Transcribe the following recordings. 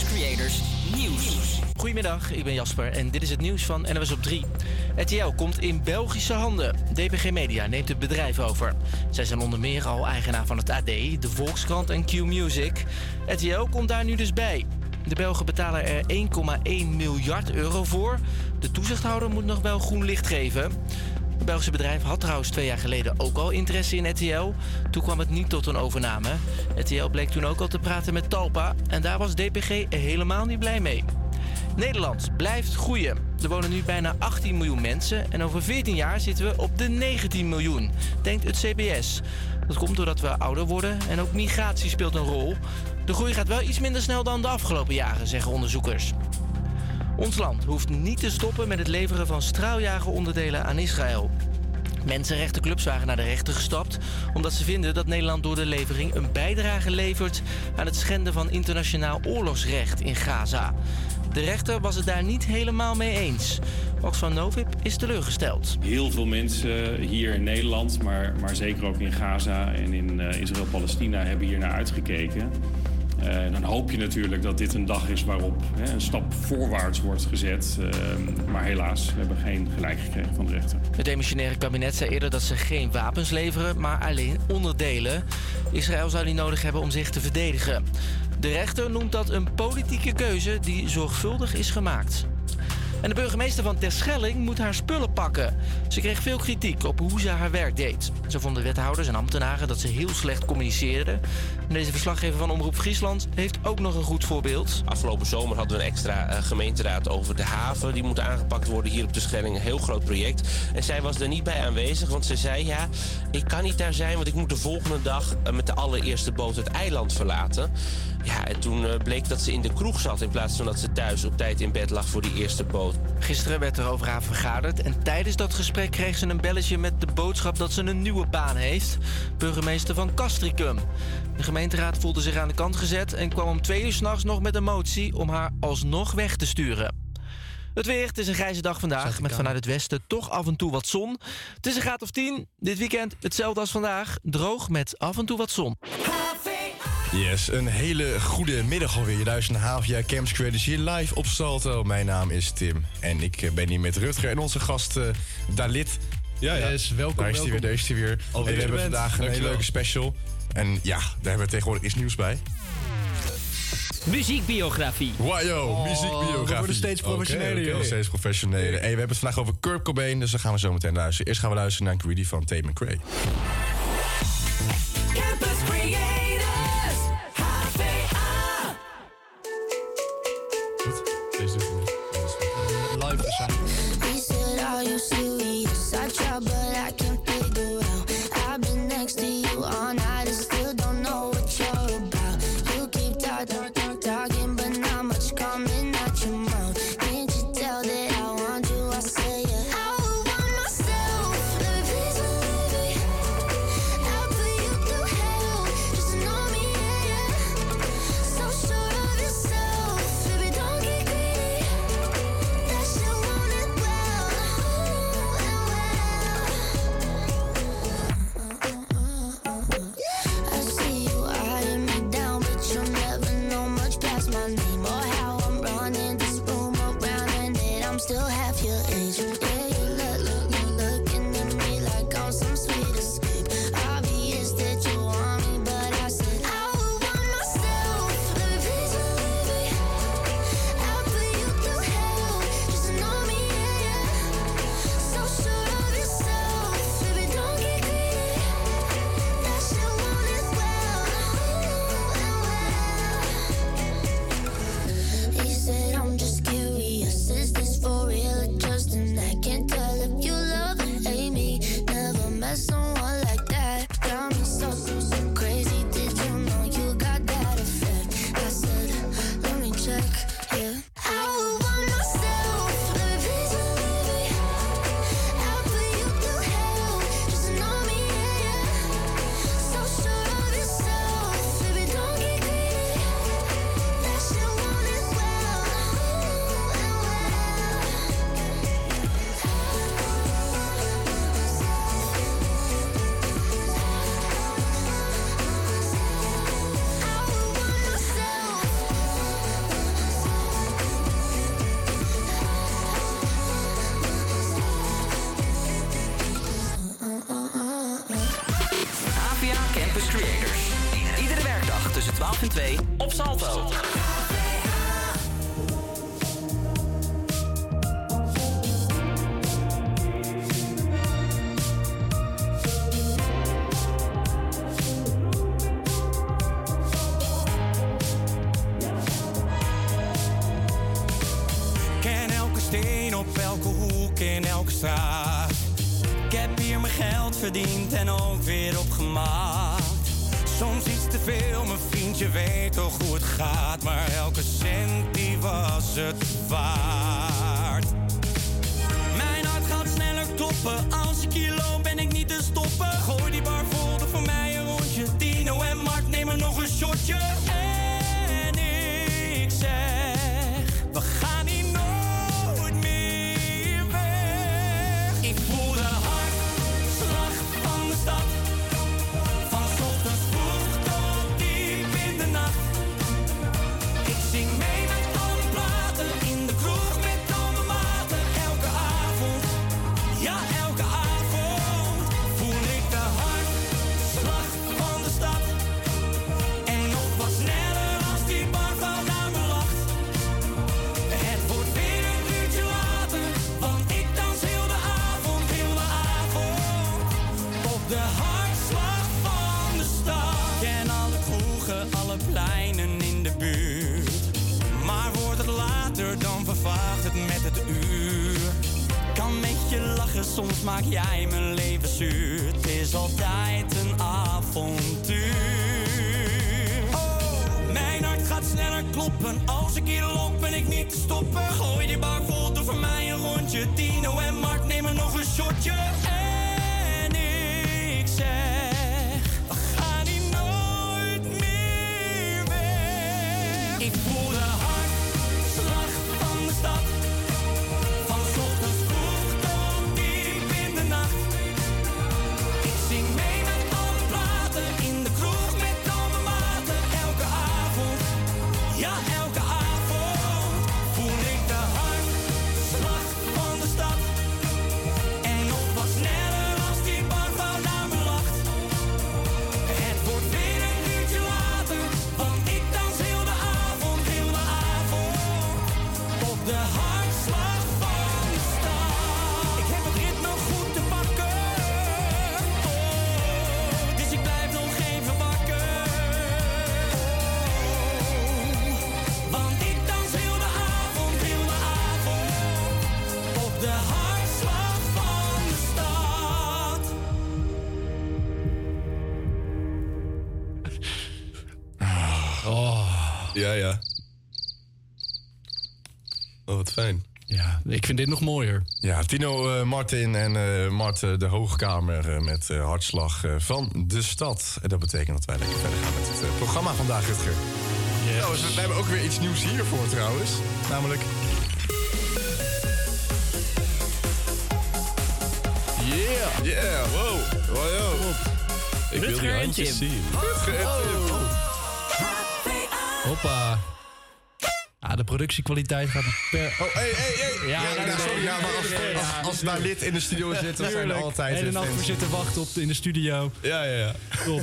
Creators Nieuws. Goedemiddag, ik ben Jasper en dit is het nieuws van NWS op 3. RTL komt in Belgische handen. DPG Media neemt het bedrijf over. Zij zijn onder meer al eigenaar van het AD, de Volkskrant en Q-Music. RTL komt daar nu dus bij. De Belgen betalen er 1,1 miljard euro voor. De toezichthouder moet nog wel groen licht geven. Het Belgische bedrijf had trouwens twee jaar geleden ook al interesse in RTL. Toen kwam het niet tot een overname. RTL bleek toen ook al te praten met Talpa en daar was DPG helemaal niet blij mee. Nederland blijft groeien. Er wonen nu bijna 18 miljoen mensen en over 14 jaar zitten we op de 19 miljoen, denkt het CBS. Dat komt doordat we ouder worden en ook migratie speelt een rol. De groei gaat wel iets minder snel dan de afgelopen jaren, zeggen onderzoekers. Ons land hoeft niet te stoppen met het leveren van straaljageronderdelen aan Israël. Mensenrechtenclubs waren naar de rechter gestapt omdat ze vinden dat Nederland door de levering een bijdrage levert aan het schenden van internationaal oorlogsrecht in Gaza. De rechter was het daar niet helemaal mee eens. Oxfam Novib is teleurgesteld. Heel veel mensen hier in Nederland, maar, maar zeker ook in Gaza en in uh, Israël-Palestina hebben hier naar uitgekeken. Uh, dan hoop je natuurlijk dat dit een dag is waarop hè, een stap voorwaarts wordt gezet. Uh, maar helaas, we hebben geen gelijk gekregen van de rechter. Het demissionaire kabinet zei eerder dat ze geen wapens leveren, maar alleen onderdelen. Israël zou die nodig hebben om zich te verdedigen. De rechter noemt dat een politieke keuze die zorgvuldig is gemaakt. En de burgemeester van Terschelling moet haar spullen pakken. Ze kreeg veel kritiek op hoe ze haar werk deed. Ze vonden wethouders en ambtenaren dat ze heel slecht communiceerden. En deze verslaggever van Omroep Friesland heeft ook nog een goed voorbeeld. Afgelopen zomer hadden we een extra uh, gemeenteraad over de haven. Die moet aangepakt worden hier op Terschelling. Een heel groot project. En zij was er niet bij aanwezig, want ze zei... ja, ik kan niet daar zijn, want ik moet de volgende dag... Uh, met de allereerste boot het eiland verlaten. Ja, en toen uh, bleek dat ze in de kroeg zat... in plaats van dat ze thuis op tijd in bed lag voor die eerste boot. Gisteren werd er over haar vergaderd en tijdens dat gesprek kreeg ze een belletje met de boodschap dat ze een nieuwe baan heeft. Burgemeester van Castricum. De gemeenteraad voelde zich aan de kant gezet en kwam om twee uur s'nachts nog met een motie om haar alsnog weg te sturen. Het weer, het is een grijze dag vandaag, met vanuit het westen toch af en toe wat zon. Het is een graad of 10. Dit weekend hetzelfde als vandaag, droog met af en toe wat zon. Yes, een hele goede middag alweer. Je luistert naar jaar Camps Creators hier live op Salto. Mijn naam is Tim en ik ben hier met Rutger en onze gast uh, Dalit. Ja, ja. Yes, welkom, daar is hij weer, daar is hij weer. En we hebben vandaag een hele leuke special. En ja, daar hebben we tegenwoordig iets nieuws bij. Muziekbiografie. Wajo, oh, muziekbiografie. We worden steeds professioneler, okay, okay. steeds professioneler. Hey, we hebben het vandaag over Kurt Cobain, dus dan gaan we zo meteen luisteren. Eerst gaan we luisteren naar Greedy van Tame McRae. but vind dit nog mooier. Ja, Tino eh, Martin en eh Mart eh, de Hoogkamer eh, met eh, Hartslag eh, van de Stad. En dat betekent dat wij lekker verder gaan met het programma vandaag, Rutger. Nou, we, we hebben ook weer iets nieuws hiervoor trouwens. Namelijk... Yeah! Yeah! Wow! Wow. Ik wil die handjes zien. Rutger en Tim. Hoppa. De productiekwaliteit gaat per... Oh, hey, hey, hey! Ja, nee, nee, nee, sorry, nee, ja, maar als, als, ja, als daar lid in de studio zit, dan zijn er Tuurlijk. altijd... Nacht fans. voor zitten wachten op de, in de studio. Ja, ja, ja. Top.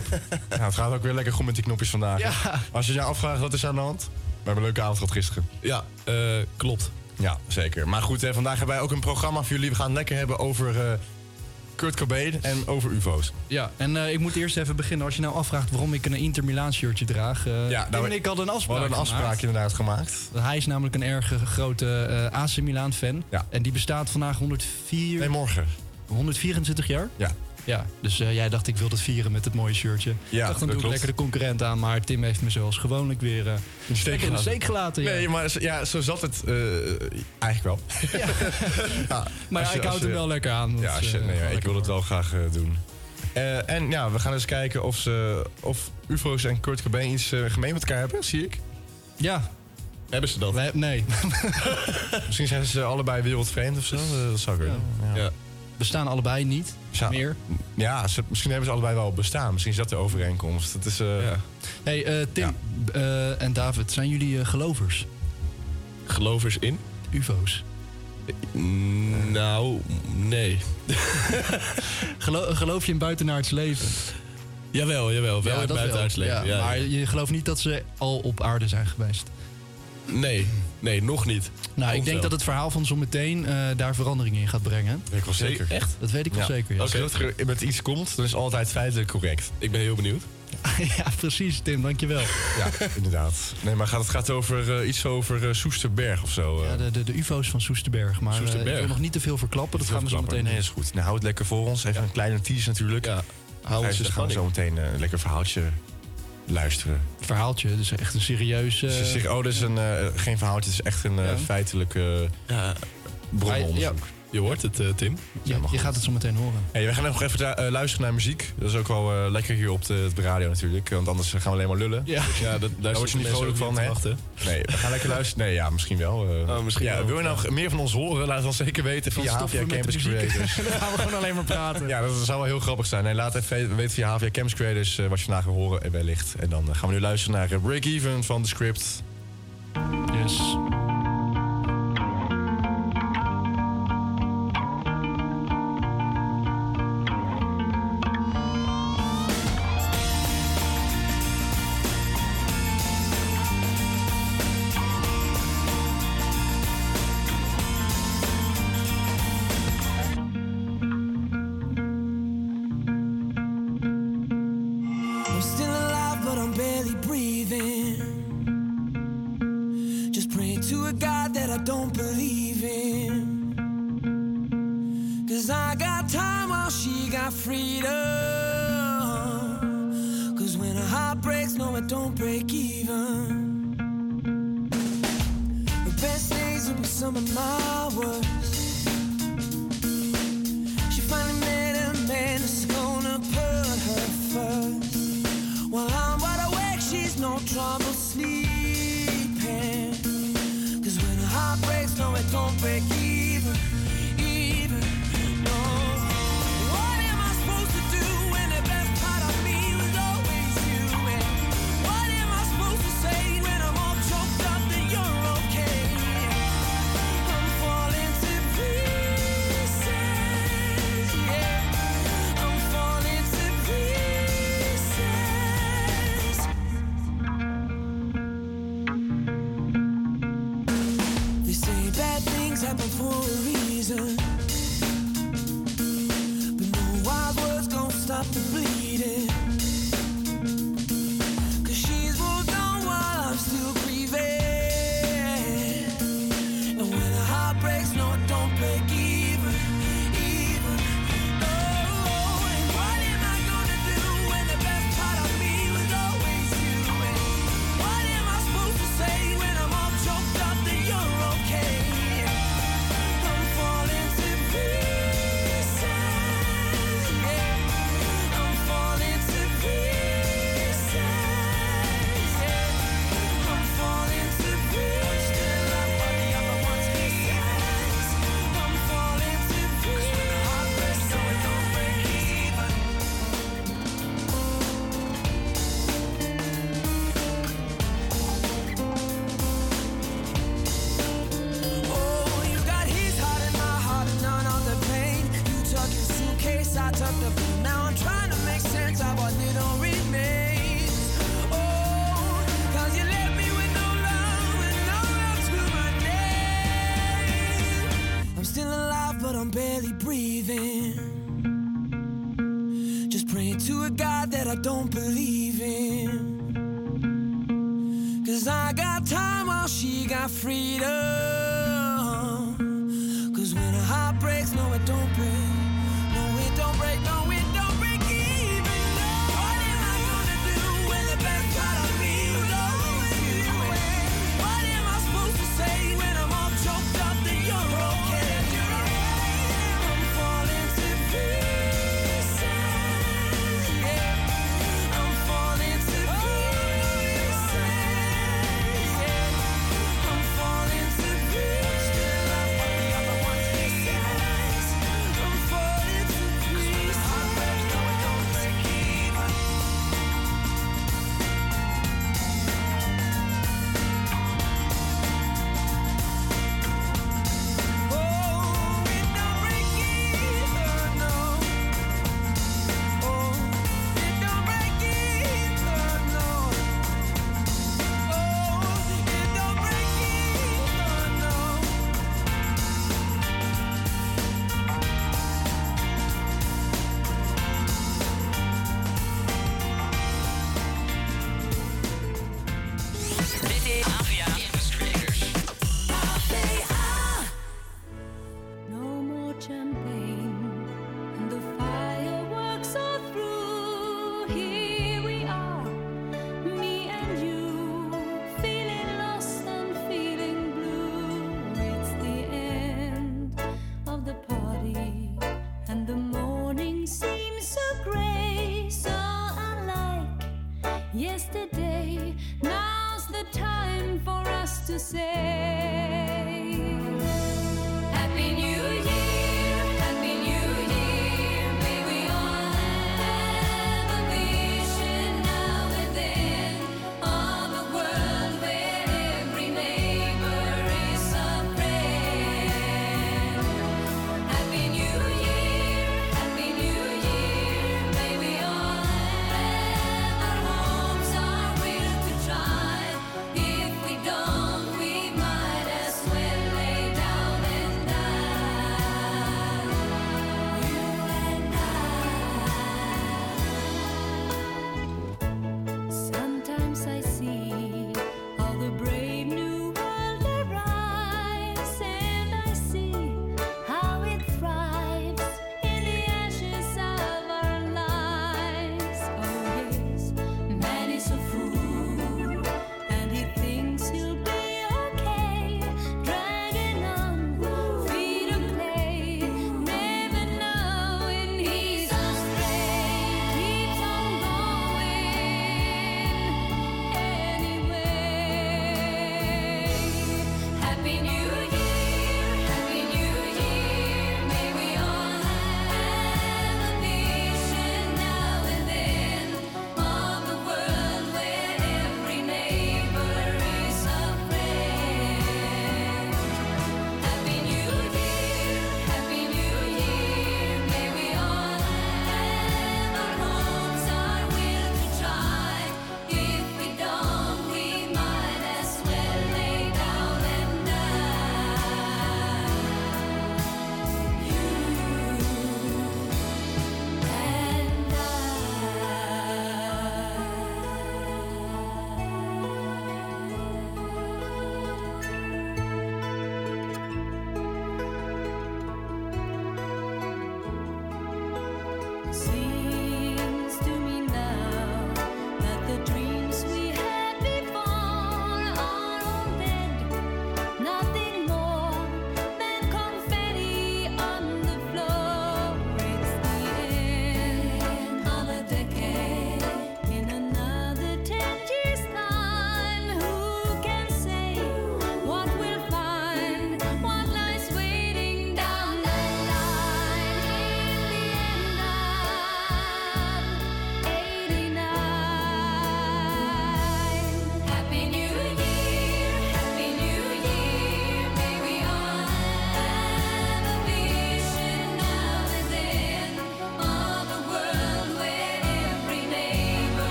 Nou, het gaat ook weer lekker goed met die knopjes vandaag. Ja. Als je je afvraagt wat is aan de hand, we hebben een leuke avond gehad gisteren. Ja, eh, klopt. Ja, zeker. Maar goed, hè, vandaag hebben wij ook een programma voor jullie. We gaan het lekker hebben over eh, Kurt Cobain en over UFO's. Ja, en eh, ik moet eerst even beginnen. Als je nou afvraagt waarom ik een Inter Milaan shirtje draag. eh Ja, Tim nou, en ik hadden een We afspraak hadden een afspraak gemaakt. inderdaad gemaakt. Hij is namelijk een erg grote eh, AC Milan fan. Ja. En die bestaat vandaag 104, Nee, morgen. 124 jaar. Ja. Ja, dus eh, jij dacht ik wil het vieren met het mooie shirtje. Ja, ik dacht dan dat doe ik klopt. lekker de concurrent aan. Maar Tim heeft me zoals gewoonlijk weer eh, In steek in de gelaten. steek gelaten. Ja. Nee, maar zo- ja, zo zat het eh, eigenlijk wel. Ja. maar je- ik houd hem je- wel lekker aan. want, Ja, als je- nee, ja, ik wil het wel graag doen. En ja, we gaan eens kijken of, ze, of UFO's en Kurt Cobain iets gemeen met elkaar hebben, zie ik. Ja, Hebben ze dat? nee. Misschien zijn ze allebei wereldvreemd of zo. Dat zou kunnen. Ja. Ja. We staan allebei niet Ja. meer. Ja, ze, misschien hebben ze allebei wel bestaan. Misschien is dat de overeenkomst. Het is, eh, Ja. Hey, eh, Tim eh, en David, zijn jullie gelovers? Gelovers in? UFO's? Nou, nee. Gelo- geloof je in buitenaards leven? Jawel, jawel. Wel Ja, in wel. leven. Ja, Ja, maar je gelooft niet dat ze al op aarde zijn geweest. Nee, nee, nog niet. Nou, ik denk wel. dat het verhaal van zometeen eh daar verandering in gaat brengen. Dat weet ik wel zeker. Echt? Dat weet ik wel Ja. zeker. Ja. Als Rutger met iets komt, dan is het altijd feitelijk correct. Ik ben heel benieuwd. ja, precies, Tim, dankjewel. Ja, inderdaad. Nee, maar gaat, het gaat over eh, iets over eh, Soesterberg of zo. eh. Ja, de, de, de UFO's van Soesterberg. Maar eh, Soesterberg. ik wil nog niet te veel verklappen. Dat gaan we zo meteen Nee, is goed. Nou, houd het lekker voor ons. Even een kleine tease natuurlijk. Ja, hou ons dus de gaan we zo meteen een lekker verhaaltje luisteren. verhaaltje. Dus echt een serieus... eh, Ze zeggen, oh, dit is een, eh, geen verhaaltje, het is echt een eh, Ja. feitelijk eh Ja, bronnenonderzoek. Je hoort het, eh, Tim. je, maar je gaat het zo meteen horen. Hey, we gaan nog even eh, luisteren naar muziek. Dat is ook wel eh, lekker hier op de, de radio natuurlijk. Want anders gaan we alleen maar lullen. Ja. Ja, dat, daar word je niet vrolijk van, hè? Nee, we gaan lekker luisteren. Nee, ja, misschien wel. eh. Oh, misschien ja, wel. Wil je nou meer van ons horen? Laat het ons zeker weten Dan via de Campus. Creators. Dan gaan we gewoon alleen maar praten. Ja, dat zou wel heel grappig zijn. Nee, laat even weten via HVA Campus Creators wat je vandaag wil horen en wellicht. En dan gaan we nu luisteren naar Break Even van The Script. Yes.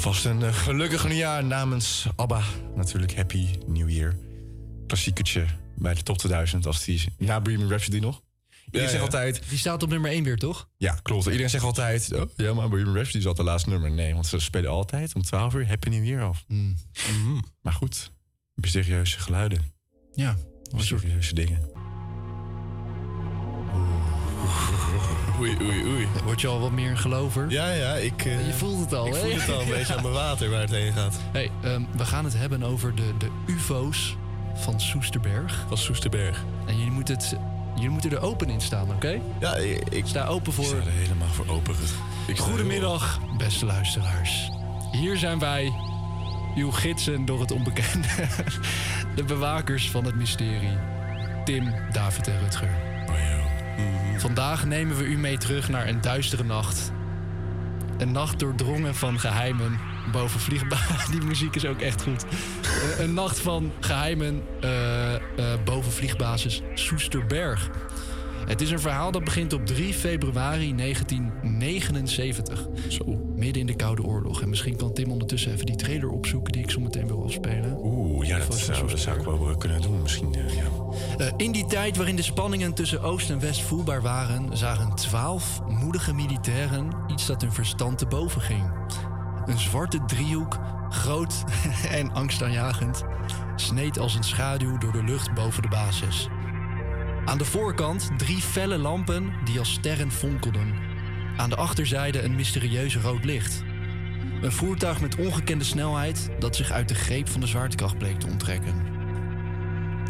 Ja, vast een eh, gelukkig nieuwjaar namens ABBA. Natuurlijk Happy New Year. Klassiekertje bij de top 2000 als die na Bohemian Rhapsody nog. Iedereen Ja, zegt altijd... Die staat op nummer 1 weer, toch? Ja, klopt. Iedereen zegt altijd... Oh, ja, maar Bohemian Rhapsody is altijd de laatste nummer. Nee, want ze spelen altijd om 12 uur Happy New Year af. Hmm. Mhm. Maar goed, mysterieuze geluiden. Ja. Mysterieuze dingen. Oei, oei, oei. Word je al wat meer een gelover? Ja, ja, ik... eh, Je voelt het al, Ik hè? voel het al een beetje aan mijn water waar het heen gaat. Hey, ehm, we gaan het hebben over de, de UFO's van Soesterberg. Van Soesterberg. En jullie moeten, het, jullie moeten er open in staan, oké? Ja, ik... Sta open voor... Ik sta er helemaal voor open. Ik Goedemiddag, beste luisteraars. Hier zijn wij, uw gidsen door het onbekende. De bewakers van het mysterie. Tim, David en Rutger. Vandaag nemen we u mee terug naar een duistere nacht. Een nacht doordrongen van geheimen boven. Die muziek is ook echt goed. Eh, een nacht van geheimen eh, eh, boven vliegbasis Soesterberg. Het is een verhaal dat begint op 3 februari 1979. Zo. Midden in de Koude Oorlog. En misschien kan Tim ondertussen even die trailer opzoeken die ik zo meteen wil afspelen. Oeh, ja, dat zou, dat zou ik wel eh, kunnen doen misschien. eh, ja. Eh, in die tijd waarin de spanningen tussen Oost en West voelbaar waren, zagen twaalf moedige militairen iets dat hun verstand te boven ging. Een zwarte driehoek, groot en angstaanjagend, sneed als een schaduw door de lucht boven de basis. Aan de voorkant drie felle lampen die als sterren fonkelden. Aan de achterzijde een mysterieus rood licht. Een voertuig met ongekende snelheid dat zich uit de greep van de zwaartekracht bleek te onttrekken.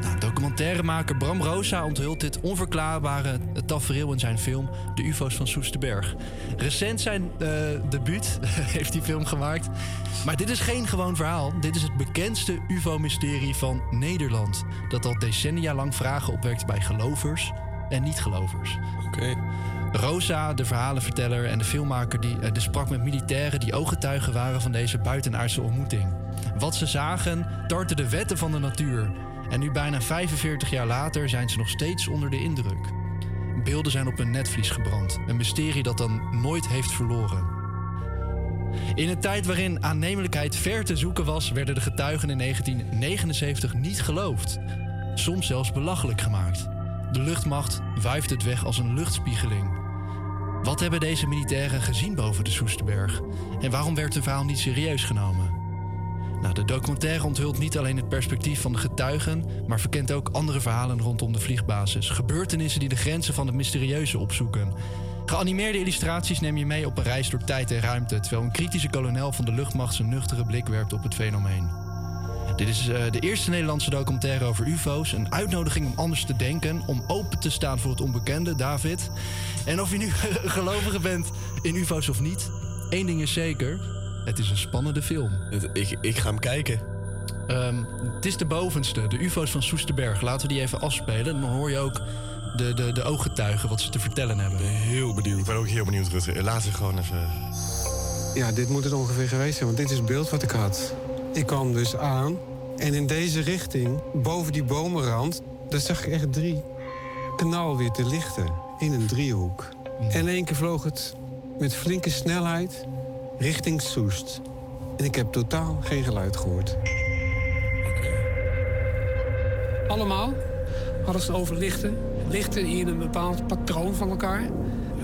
Nou, documentairemaker Bram Rosa onthult dit onverklaarbare tafereel in zijn film De UFO's van Soesterberg. Recent zijn eh, debuut heeft die film gemaakt. Maar dit is geen gewoon verhaal. Dit is het bekendste UFO-mysterie van Nederland. Dat al decennia lang vragen opwekt bij gelovers en niet-gelovers. Oké. Rosa, de verhalenverteller en de filmmaker, die, die sprak met militairen die ooggetuigen waren van deze buitenaardse ontmoeting. Wat ze zagen, tarten de wetten van de natuur. En nu bijna 45 jaar later zijn ze nog steeds onder de indruk. Beelden zijn op een netvlies gebrand. Een mysterie dat dan nooit heeft verloren. In een tijd waarin aannemelijkheid ver te zoeken was, werden de getuigen in 1979 niet geloofd. Soms zelfs belachelijk gemaakt. De luchtmacht wuift het weg als een luchtspiegeling. Wat hebben deze militairen gezien boven de Soesterberg? En waarom werd hun verhaal niet serieus genomen? Nou, de documentaire onthult niet alleen het perspectief van de getuigen, maar verkent ook andere verhalen rondom de vliegbasis. Gebeurtenissen die de grenzen van het mysterieuze opzoeken. Geanimeerde illustraties neem je mee op een reis door tijd en ruimte, terwijl een kritische kolonel van de luchtmacht zijn nuchtere blik werpt op het fenomeen. Dit is eh, de eerste Nederlandse documentaire over UFO's. Een uitnodiging om anders te denken, om open te staan voor het onbekende, David. En of je nu gelovige bent in UFO's of niet, één ding is zeker: het is een spannende film. Ik, ik ga hem kijken. Ehm, het is de bovenste, de UFO's van Soesterberg. Laten we die even afspelen. Dan hoor je ook de, de, de ooggetuigen wat ze te vertellen hebben. Heel benieuwd. Ik ben ook heel benieuwd, Rutger. Laten we gewoon even... Ja, dit moet het ongeveer geweest zijn, want dit is het beeld wat ik had. Ik kwam dus aan en in deze richting, boven die bomenrand... daar zag ik echt drie knalwitte lichten in een driehoek. En in één keer vloog het met flinke snelheid richting Soest. En ik heb totaal geen geluid gehoord. Allemaal hadden ze over lichten. Lichten die in een bepaald patroon van elkaar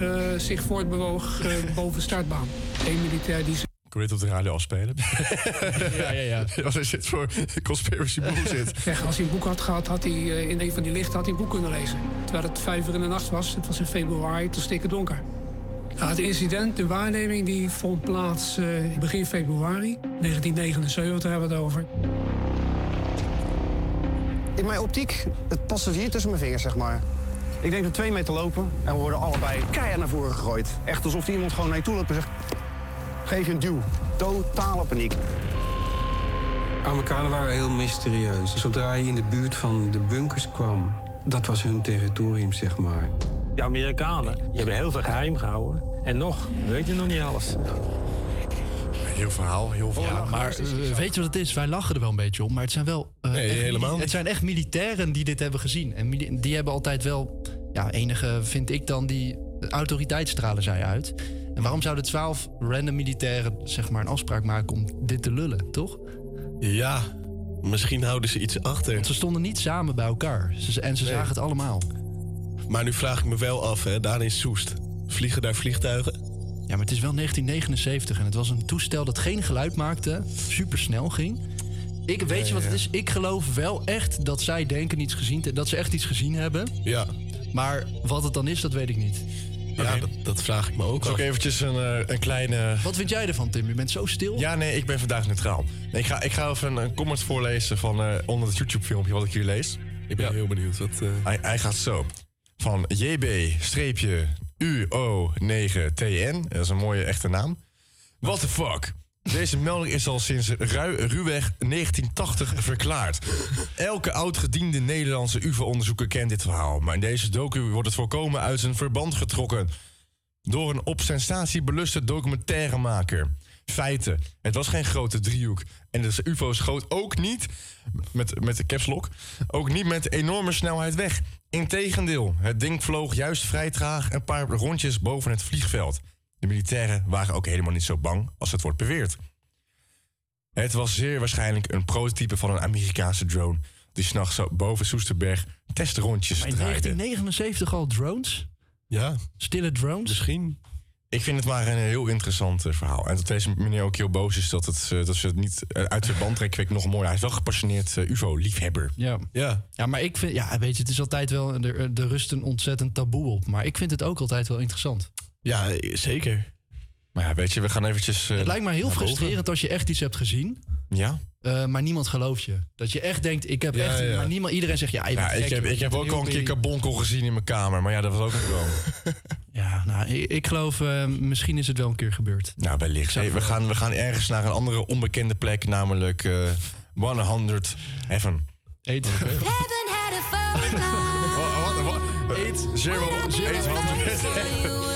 eh, zich voortbewoog eh, boven startbaan. Eén militair die Ik wil dit op de radio afspelen. Ja, ja, ja. Wat is dit voor conspiracy bullshit? Zeg, als hij een boek had gehad, had hij eh, in een van die lichten had hij een boek kunnen lezen. Terwijl het vijf uur in de nacht was. Het was in februari, het was stikken donker. Nou, het incident, de waarneming, die vond plaats eh, begin februari 1979 hebben we het over. In mijn optiek, het passen hier tussen mijn vingers, zeg maar. Ik denk dat twee meter lopen en we worden allebei keihard naar voren gegooid. Echt alsof iemand gewoon naar je toe loopt en zegt... Geef je een duw. Totale paniek. Amerikanen waren heel mysterieus. Zodra je in de buurt van de bunkers kwam, dat was hun territorium, zeg maar. De Amerikanen die hebben heel veel geheim gehouden. En nog, weet je nog niet alles. Heel verhaal, heel verhaal. Ja, maar eh, weet je wat het is? Wij lachen er wel een beetje om, maar het zijn wel. eh, Nee, echt helemaal niet. Het zijn echt militairen die dit hebben gezien. En die hebben altijd wel. Ja, enige vind ik dan die autoriteitsstralen zij uit. En waarom zouden twaalf random militairen zeg maar een afspraak maken om dit te lullen, toch? Ja, misschien houden ze iets achter. Want ze stonden niet samen bij elkaar. Ze, en ze Nee. zagen het allemaal. Maar nu vraag ik me wel af, hè, daar in Soest. Vliegen daar vliegtuigen? Ja, maar het is wel 1979 en het was een toestel dat geen geluid maakte, super snel ging. Ik weet je wat het is? Ik geloof wel echt dat zij denken iets gezien te, dat ze echt iets gezien hebben. Ja. Maar wat het dan is, dat weet ik niet. Ja, dat, dat vraag ik me ook Dus ook eventjes een, eh, een kleine... Wat vind jij ervan, Tim? Je bent zo stil. Ja, nee, ik ben vandaag neutraal. Nee, ik, ga, ik ga even een, een comment voorlezen van eh, onder het YouTube-filmpje wat ik hier lees. Ik ben heel benieuwd. Wat, eh, Hij, hij gaat zo. Van JB-UO9TN. Dat is een mooie echte naam. What the fuck? Deze melding is al sinds ru ruwweg 1980 verklaard. Elke oudgediende Nederlandse UFO-onderzoeker kent dit verhaal. Maar in deze docu wordt het voorkomen uit zijn verband getrokken. Door een op sensatie beluste documentairemaker. Feiten. Het was geen grote driehoek. En de UFO schoot ook niet, met, met de caps lock, ook niet met enorme snelheid weg. Integendeel, het ding vloog juist vrij traag een paar rondjes boven het vliegveld. De militairen waren ook helemaal niet zo bang als het wordt beweerd. Het was zeer waarschijnlijk een prototype van een Amerikaanse drone... die s'nachts boven Soesterberg testrondjes Maar in draaide. 1979 al drones? Ja. Stille drones? Misschien. Ik vind het maar een heel interessant eh, verhaal. En dat deze meneer ook heel boos is dat, het, eh, dat ze het niet eh, uit zijn band trekken, vind ik nog mooi. Hij is wel gepassioneerd UFO-liefhebber. Ja. Ja. ja, maar ik vind, ja, weet je, het is altijd wel, er, er rust een ontzettend taboe op. Maar ik vind het ook altijd wel interessant. Ja, zeker. Maar ja, weet je, we gaan eventjes... eh, Het lijkt mij heel boven. frustrerend als je echt iets hebt gezien. Ja? eh, maar niemand gelooft je. Dat je echt denkt, ik heb Ja, echt... ja. Maar niemand, iedereen zegt, ja, je bent Ja, ik gek, heb, ik heb ook al een keer carbonkel gezien in mijn kamer. Maar ja, dat was ook een droom. Ja, nou, ik, ik geloof, eh, misschien is het wel een keer gebeurd. Nou, wellicht. Hey, we, gaan, we gaan ergens naar een andere onbekende plek, namelijk eh 100 Heaven. Eet. Heaven had a phone line. Wat? Wat? Eet. Zero. Eet 100 You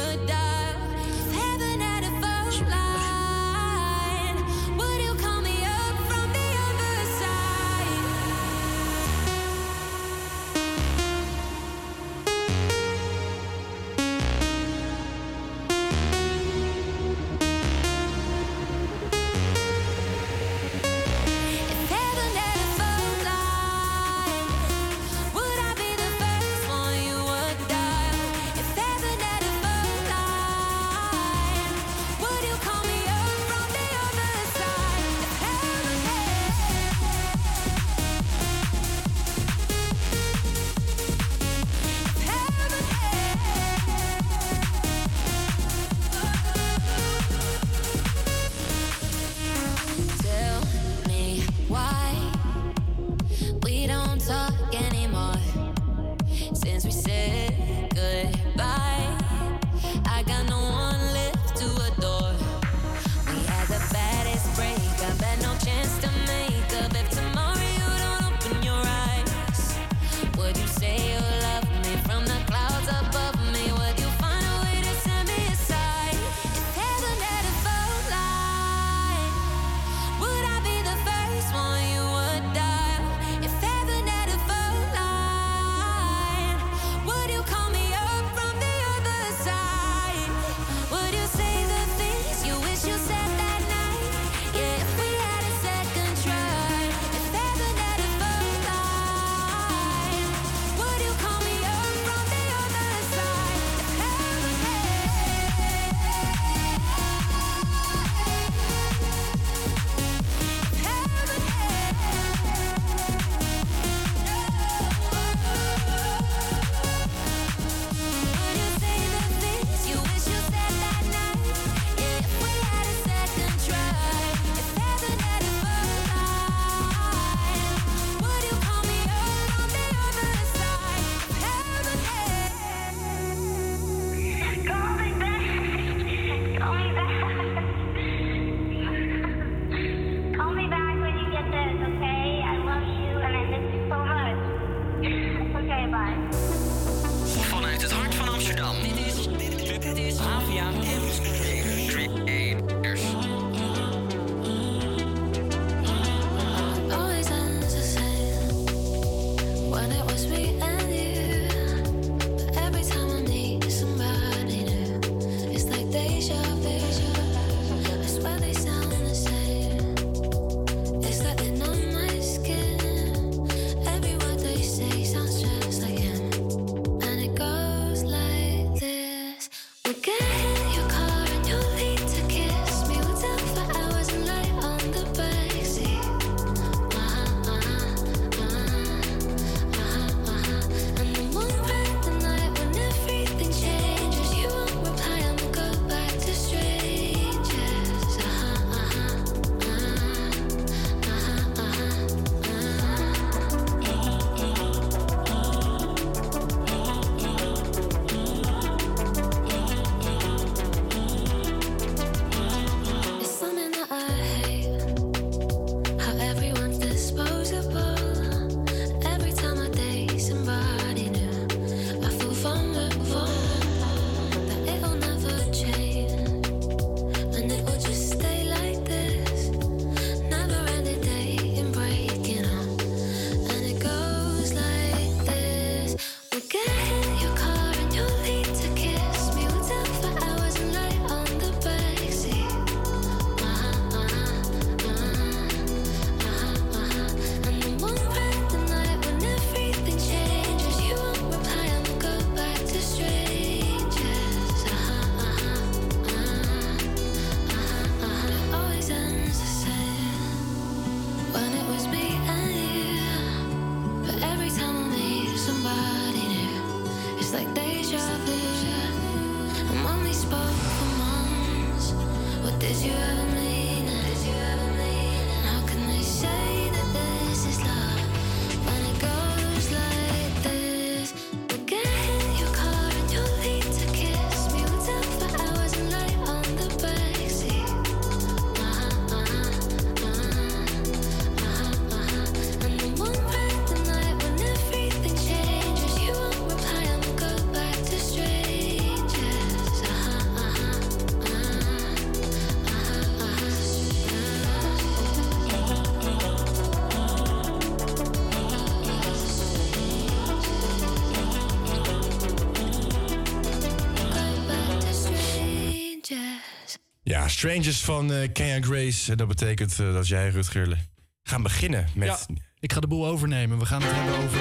Strangers van eh Kenya Grace. En dat betekent eh, dat jij, Rutger, gaan beginnen met... Ja, ik ga de boel overnemen. We gaan het hebben over...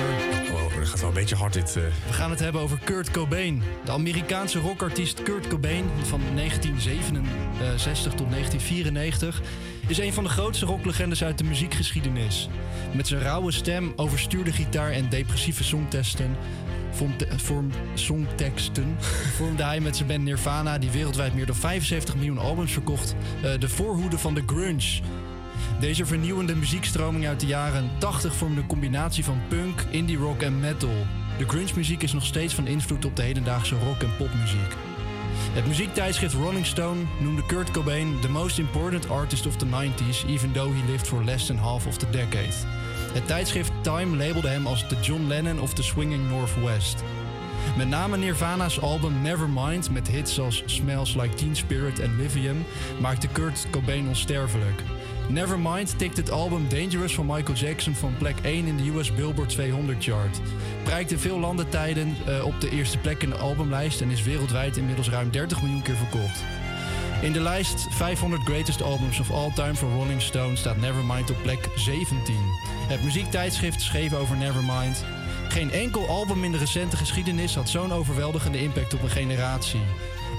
Oh, dat gaat wel een beetje hard dit. eh. We gaan het hebben over Kurt Cobain. De Amerikaanse rockartiest Kurt Cobain van 1967 tot 1994 is een van de grootste rocklegendes uit de muziekgeschiedenis. Met zijn rauwe stem, overstuurde gitaar en depressieve songtesten vormde, vorm, songteksten vormde hij met zijn band Nirvana, die wereldwijd meer dan 75 miljoen albums verkocht, eh, de voorhoede van de grunge. Deze vernieuwende muziekstroming uit de jaren 80 vormde een combinatie van punk, indie rock en metal. De grunge muziek is nog steeds van invloed op de hedendaagse rock- en popmuziek. Het muziektijdschrift Rolling Stone noemde Kurt Cobain the most important artist of the 90s, even though he lived for less than half of the decade. Het tijdschrift Time labelde hem als de John Lennon of the Swinging Northwest. Met name Nirvana's album Nevermind met hits als Smells Like Teen Spirit en Livium maakte Kurt Cobain onsterfelijk. Nevermind tikt het album Dangerous van Michael Jackson van plek 1 in de US Billboard 200 chart. Prijkt in veel landen tijden eh, op de eerste plek in de albumlijst en is wereldwijd inmiddels ruim 30 miljoen keer verkocht. In de lijst 500 Greatest Albums of All Time van Rolling Stone staat Nevermind op plek 17. Het muziektijdschrift schreef over Nevermind. Geen enkel album in de recente geschiedenis had zo'n overweldigende impact op een generatie.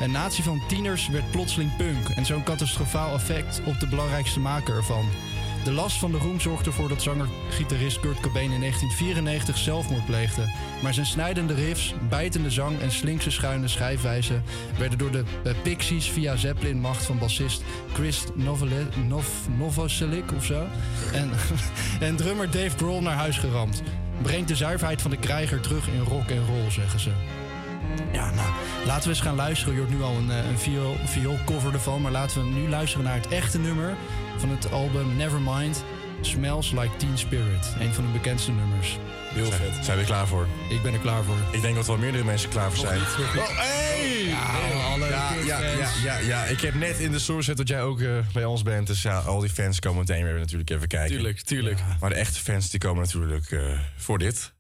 Een natie van tieners werd plotseling punk en zo'n catastrofaal effect op de belangrijkste maker ervan. De last van de roem zorgde ervoor dat zanger-gitarist Kurt Cobain in 1994 zelfmoord pleegde. Maar zijn snijdende riffs, bijtende zang en slinkse schuine schrijfwijze werden door de eh, Pixies via Zeppelin-macht van bassist Chris Nov, Novoselic of zo en, en drummer Dave Grohl naar huis geramd. Brengt de zuiverheid van de krijger terug in rock en roll, zeggen ze. Ja, nou, laten we eens gaan luisteren. Je hoort nu al een, eh, een viool, vioolcover ervan. Maar laten we nu luisteren naar het echte nummer van het album Nevermind. Smells Like Teen Spirit. Een van de bekendste nummers. Heel vet. Zijn we er klaar voor? Ik ben er klaar voor. Ik denk dat wel meerdere mensen klaar voor zijn. Oh, hey! Ja, alle ja, ja, ja, ja, ja, ik heb net in de source gezet dat jij ook eh, bij ons bent. Dus ja, al die fans komen meteen weer natuurlijk even kijken. Tuurlijk, tuurlijk. Maar de echte fans die komen natuurlijk eh, voor dit.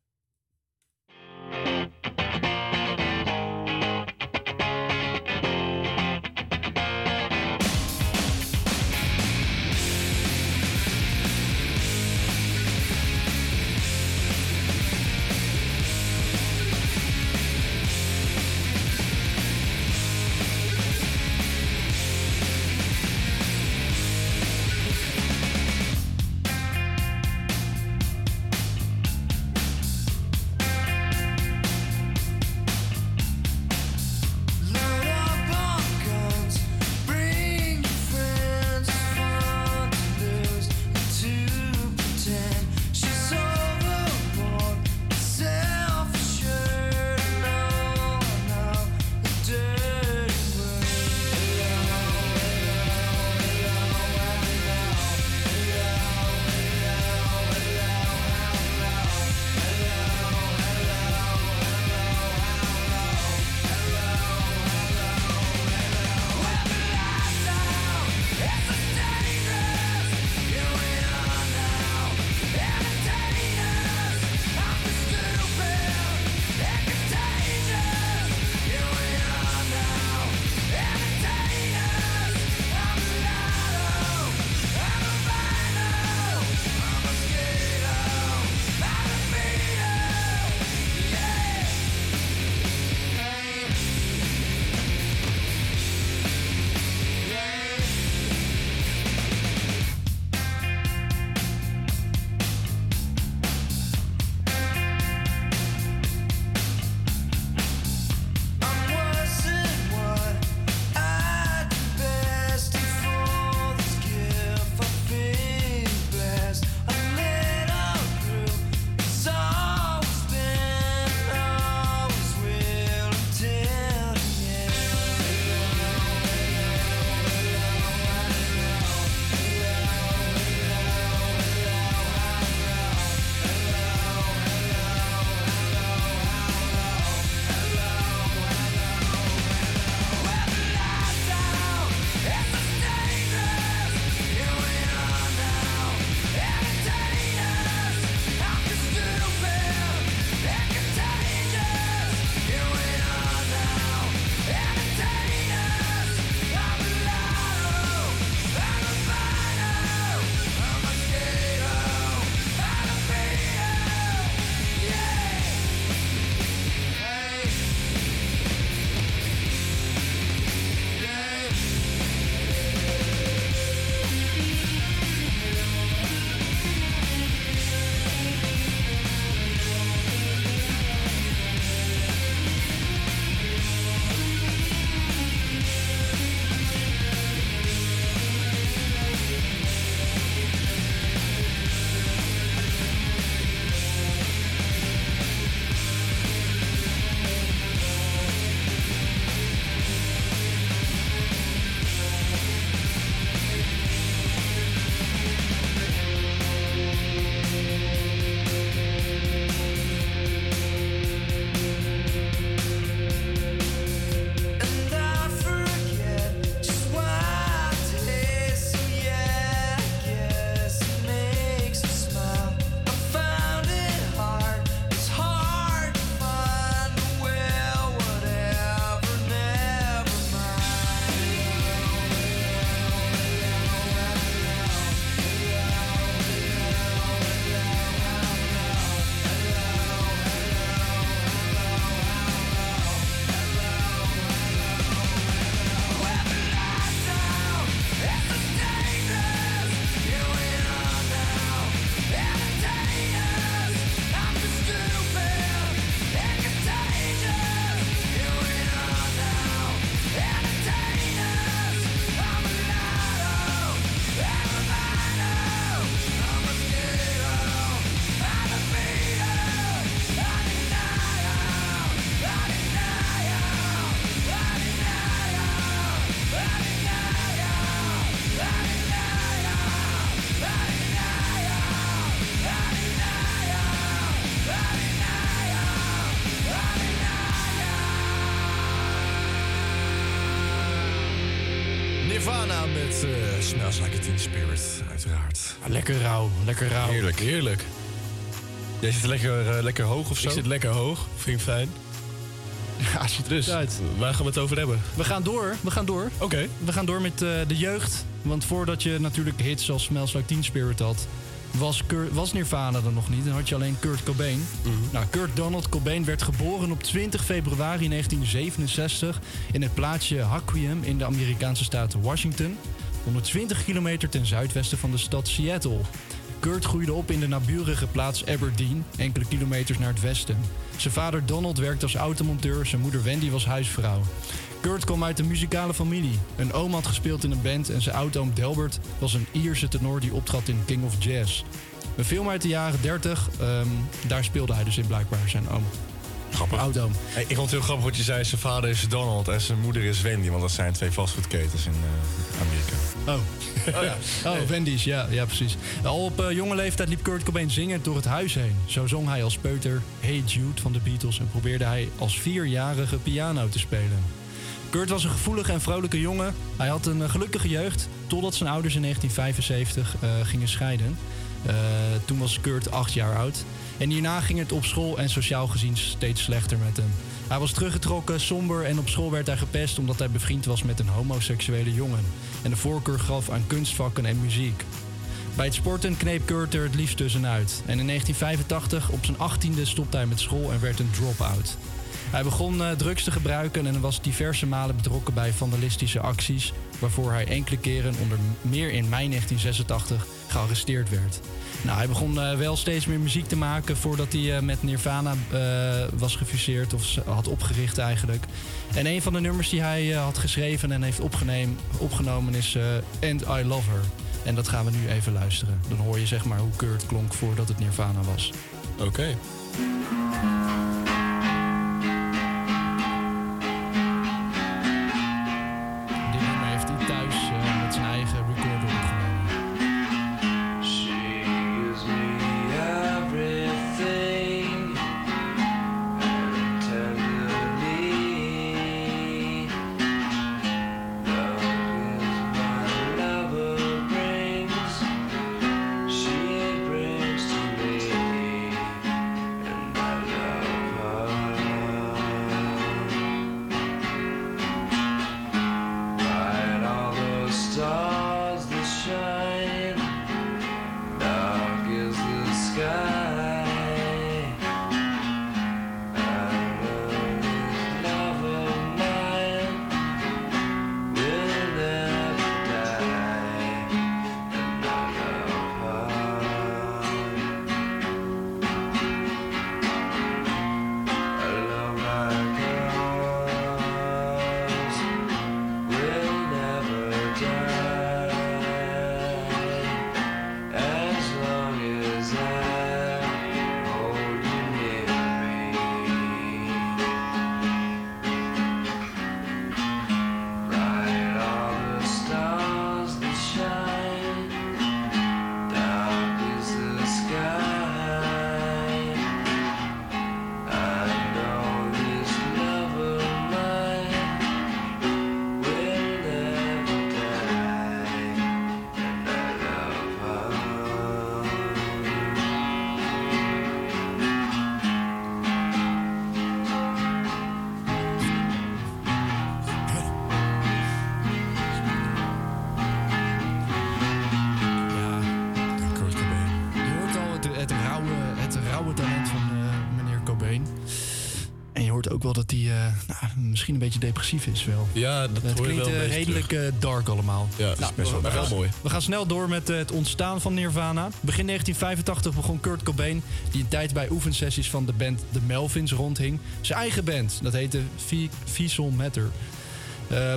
Lekker rauw, lekker rauw. Heerlijk. Heerlijk. Jij zit lekker, eh, lekker hoog of zo? Ik zit lekker hoog. Vind ik fijn. Ja, ziet er Dus, uit. waar gaan we het over hebben? We gaan door, we gaan door. Oké. We gaan door met eh, de jeugd. Want voordat je natuurlijk hits als Smells Like Teen Spirit had... Was, Kurt, was Nirvana er nog niet. Dan had je alleen Kurt Cobain. Nou, Kurt Donald Cobain werd geboren op 20 februari 1967... in het plaatsje Haquim in de Amerikaanse staat Washington... 120 kilometer ten zuidwesten van de stad Seattle. Kurt groeide op in de naburige plaats Aberdeen, enkele kilometers naar het westen. Zijn vader Donald werkte als automonteur, zijn moeder Wendy was huisvrouw. Kurt kwam uit een muzikale familie. Een oom had gespeeld in een band en zijn oudoom Delbert was een Ierse tenor die optrad in King of Jazz. Een film uit de jaren 30, ehm, daar speelde hij dus in blijkbaar, zijn oom. Grappig. Oudoom. Hey, ik vond het heel grappig wat je zei. Zijn vader is Donald en zijn moeder is Wendy. Want dat zijn twee fastfoodketens in eh, Amerika. Oh. Oh, ja. oh Wendy's, ja, ja precies. Al op eh, jonge leeftijd liep Kurt Cobain zingend door het huis heen. Zo zong hij als peuter Hey Jude van de Beatles... en probeerde hij als vierjarige piano te spelen. Kurt was een gevoelige en vrolijke jongen. Hij had een eh, gelukkige jeugd... totdat zijn ouders in 1975 eh, gingen scheiden. Toen was Kurt acht jaar oud. En hierna ging het op school en sociaal gezien steeds slechter met hem. Hij was teruggetrokken, somber en op school werd hij gepest omdat hij bevriend was met een homoseksuele jongen. En de voorkeur gaf aan kunstvakken en muziek. Bij het sporten kneep Kurt er het liefst tussenuit. En in 1985, op zijn 18e, stopte hij met school en werd een drop-out. Hij begon eh, drugs te gebruiken en was diverse malen betrokken bij vandalistische acties, waarvoor hij enkele keren onder meer in mei 1986 gearresteerd werd. Nou, hij begon eh, wel steeds meer muziek te maken voordat hij eh, met Nirvana eh, was gefuseerd of had opgericht eigenlijk. En een van de nummers die hij had geschreven en heeft opgenomen is And I Love Her. En dat gaan we nu even luisteren. Dan hoor je zeg maar hoe Kurt klonk voordat het Nirvana was. Oké. Beetje depressief is wel. Ja, dat Het hoor klinkt wel eh, redelijk eh, dark allemaal. Ja, is Nou, best wel, wel mooi. We gaan snel door met eh, het ontstaan van Nirvana. Begin 1985 begon Kurt Cobain, die een tijd bij oefensessies van de band The Melvins rondhing, zijn eigen band. Dat heette V- Visual Matter.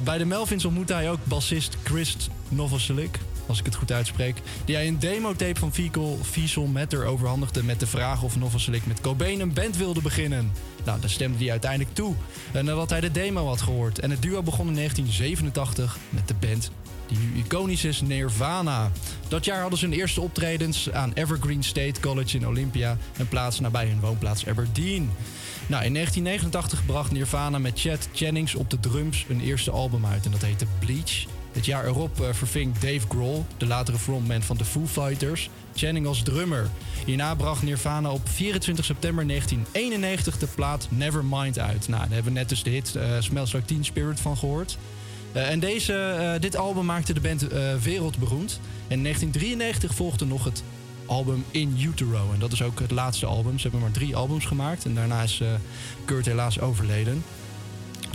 Bij de Melvins ontmoette hij ook bassist Chris Novoselic, als ik het goed uitspreek, die hij een demotape van Visual, Visual Matter overhandigde met de vraag of Novoselic met Cobain een band wilde beginnen. Nou, daar stemde hij uiteindelijk toe, eh, nadat hij de demo had gehoord. En het duo begon in 1987 met de band die nu iconisch is, Nirvana. Dat jaar hadden ze hun eerste optredens aan Evergreen State College in Olympia, een plaats nabij hun woonplaats Aberdeen. Nou, in 1989 bracht Nirvana met Chad Jennings op de drums een eerste album uit en dat heette Bleach. Het jaar erop eh, verving Dave Grohl, de latere frontman van de Foo Fighters, Channing als drummer. Hierna bracht Nirvana op 24 september 1991 de plaat Nevermind uit. Nou, daar hebben we net dus de hit eh, Smells Like Teen Spirit van gehoord. Eh, en deze, eh, dit album maakte de band wereldberoemd. En in 1993 volgde nog het album In Utero. En dat is ook het laatste album. Ze hebben maar drie albums gemaakt. En daarna is Kurt helaas overleden.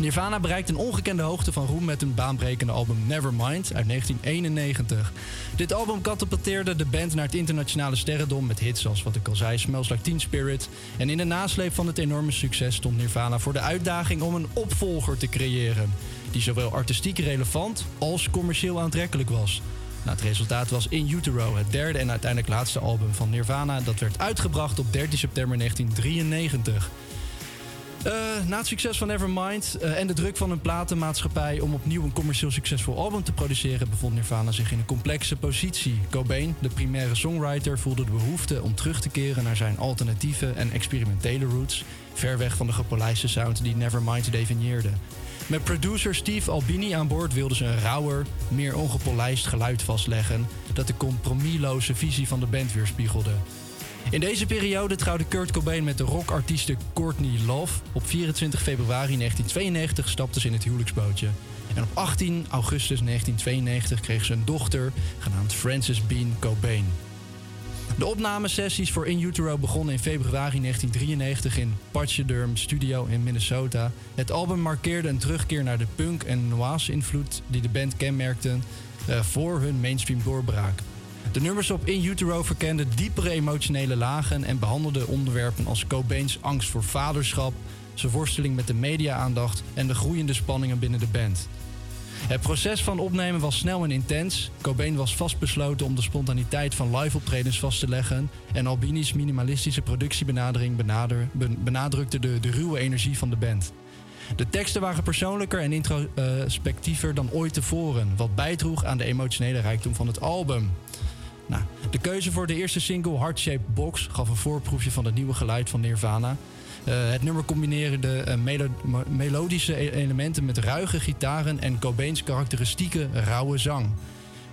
Nirvana bereikt een ongekende hoogte van roem met een baanbrekende album Nevermind uit 1991. Dit album katapulteerde de band naar het internationale sterrendom met hits zoals wat ik al zei, Smells Like Teen Spirit. En in de nasleep van het enorme succes stond Nirvana voor de uitdaging om een opvolger te creëren. Die zowel artistiek relevant als commercieel aantrekkelijk was. Nou, het resultaat was In Utero, het derde en uiteindelijk laatste album van Nirvana. Dat werd uitgebracht op 13 september 1993. Eh, na het succes van Nevermind eh, en de druk van een platenmaatschappij om opnieuw een commercieel succesvol album te produceren, bevond Nirvana zich in een complexe positie. Cobain, de primaire songwriter, voelde de behoefte om terug te keren naar zijn alternatieve en experimentele roots, ver weg van de gepolijste sound die Nevermind definieerde. Met producer Steve Albini aan boord wilden ze een rauwer, meer ongepolijst geluid vastleggen dat de compromisloze visie van de band weerspiegelde. In deze periode trouwde Kurt Cobain met de rockartieste Courtney Love. Op 24 februari 1992 stapten ze in het huwelijksbootje. En op 18 augustus 1992 kreeg ze een dochter genaamd Frances Bean Cobain. De opnamesessies voor In Utero begonnen in februari 1993 in Pachyderm Studio in Minnesota. Het album markeerde een terugkeer naar de punk- en noise-invloed die de band kenmerkten eh, voor hun mainstream doorbraak. De nummers op In Utero verkenden diepere emotionele lagen en behandelden onderwerpen als Cobains angst voor vaderschap, zijn worsteling met de media-aandacht en de groeiende spanningen binnen de band. Het proces van opnemen was snel en intens. Cobain was vastbesloten om de spontaniteit van live-optredens vast te leggen. En Albini's minimalistische productiebenadering benader, ben- benadrukte de, de ruwe energie van de band. De teksten waren persoonlijker en introspectiever dan ooit tevoren, wat bijdroeg aan de emotionele rijkdom van het album. Nou, de keuze voor de eerste single Heart Shaped Box gaf een voorproefje van het nieuwe geluid van Nirvana. Eh, het nummer combineerde eh, melo- melodische e- elementen met ruige gitaren en Cobains karakteristieke rauwe zang.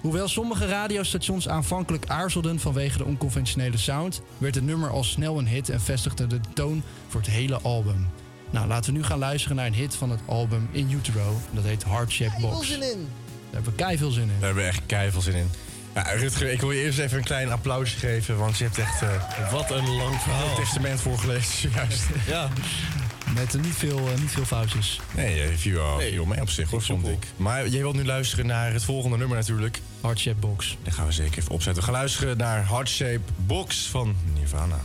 Hoewel sommige radiostations aanvankelijk aarzelden vanwege de onconventionele sound, werd het nummer al snel een hit en vestigde de toon voor het hele album. Nou, laten we nu gaan luisteren naar een hit van het album In Utero. Dat heet Heart Shaped Box. Daar hebben we kei veel zin in. Daar hebben we echt kei veel zin in. Ja, Rutger, ik wil je eerst even een klein applausje geven, want je hebt echt... eh, Wat een lang verhaal. Het testament voorgelezen, juist. Ja. Met niet, veel, eh, niet veel foutjes. Nee, eh, viel, wel- viel mee op zich, hoor, vond ik. Maar jij wilt nu luisteren naar het volgende nummer natuurlijk. Heart Shape Box. Dat gaan we zeker even opzetten. We gaan luisteren naar Heart Shape Box van Nirvana.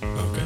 Oké.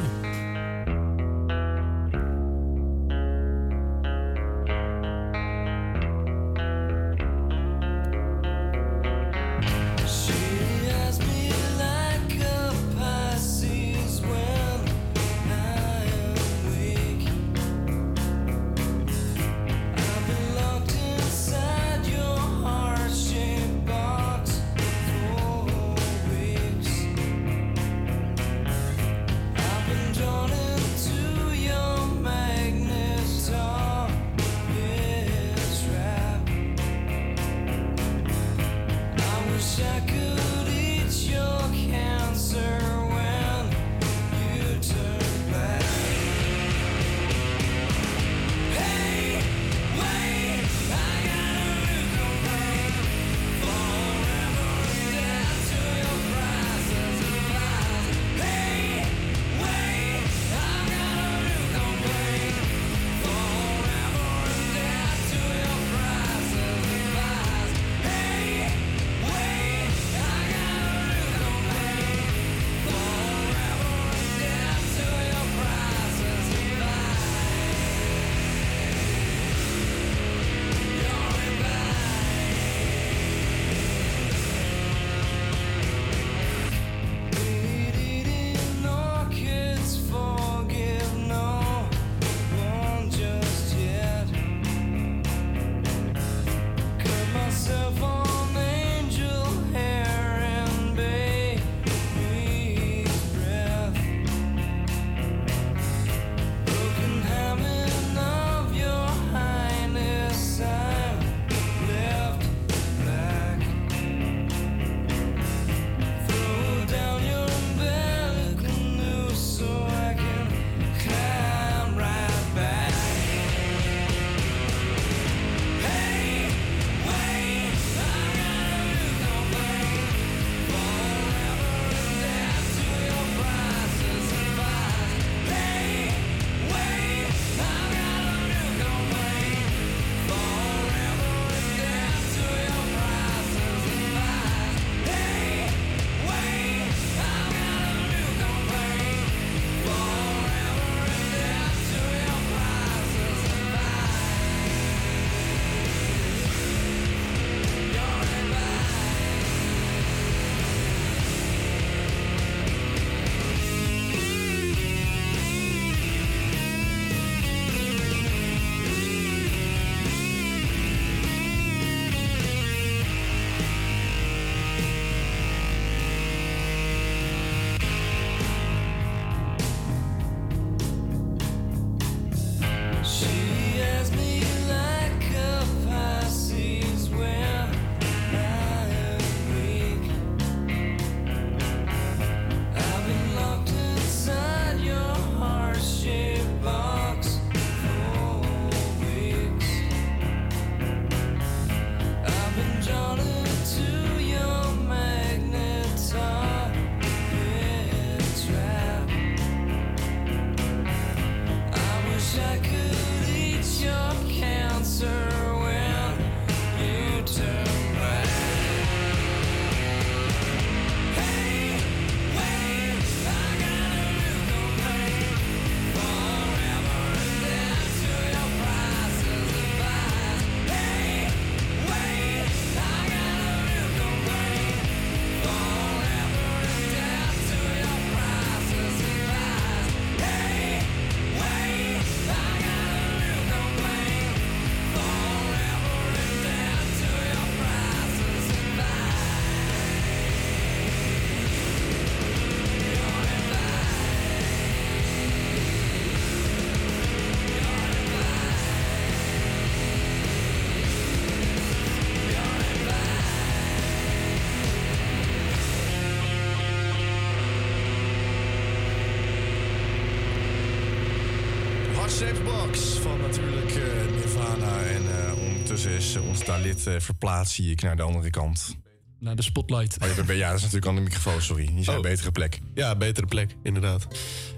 Dalit eh, verplaatst zie ik naar de andere kant. Naar de spotlight. Oh, ja, dat is natuurlijk aan de microfoon, sorry. Je zei Oh. betere plek. Ja, betere plek, inderdaad.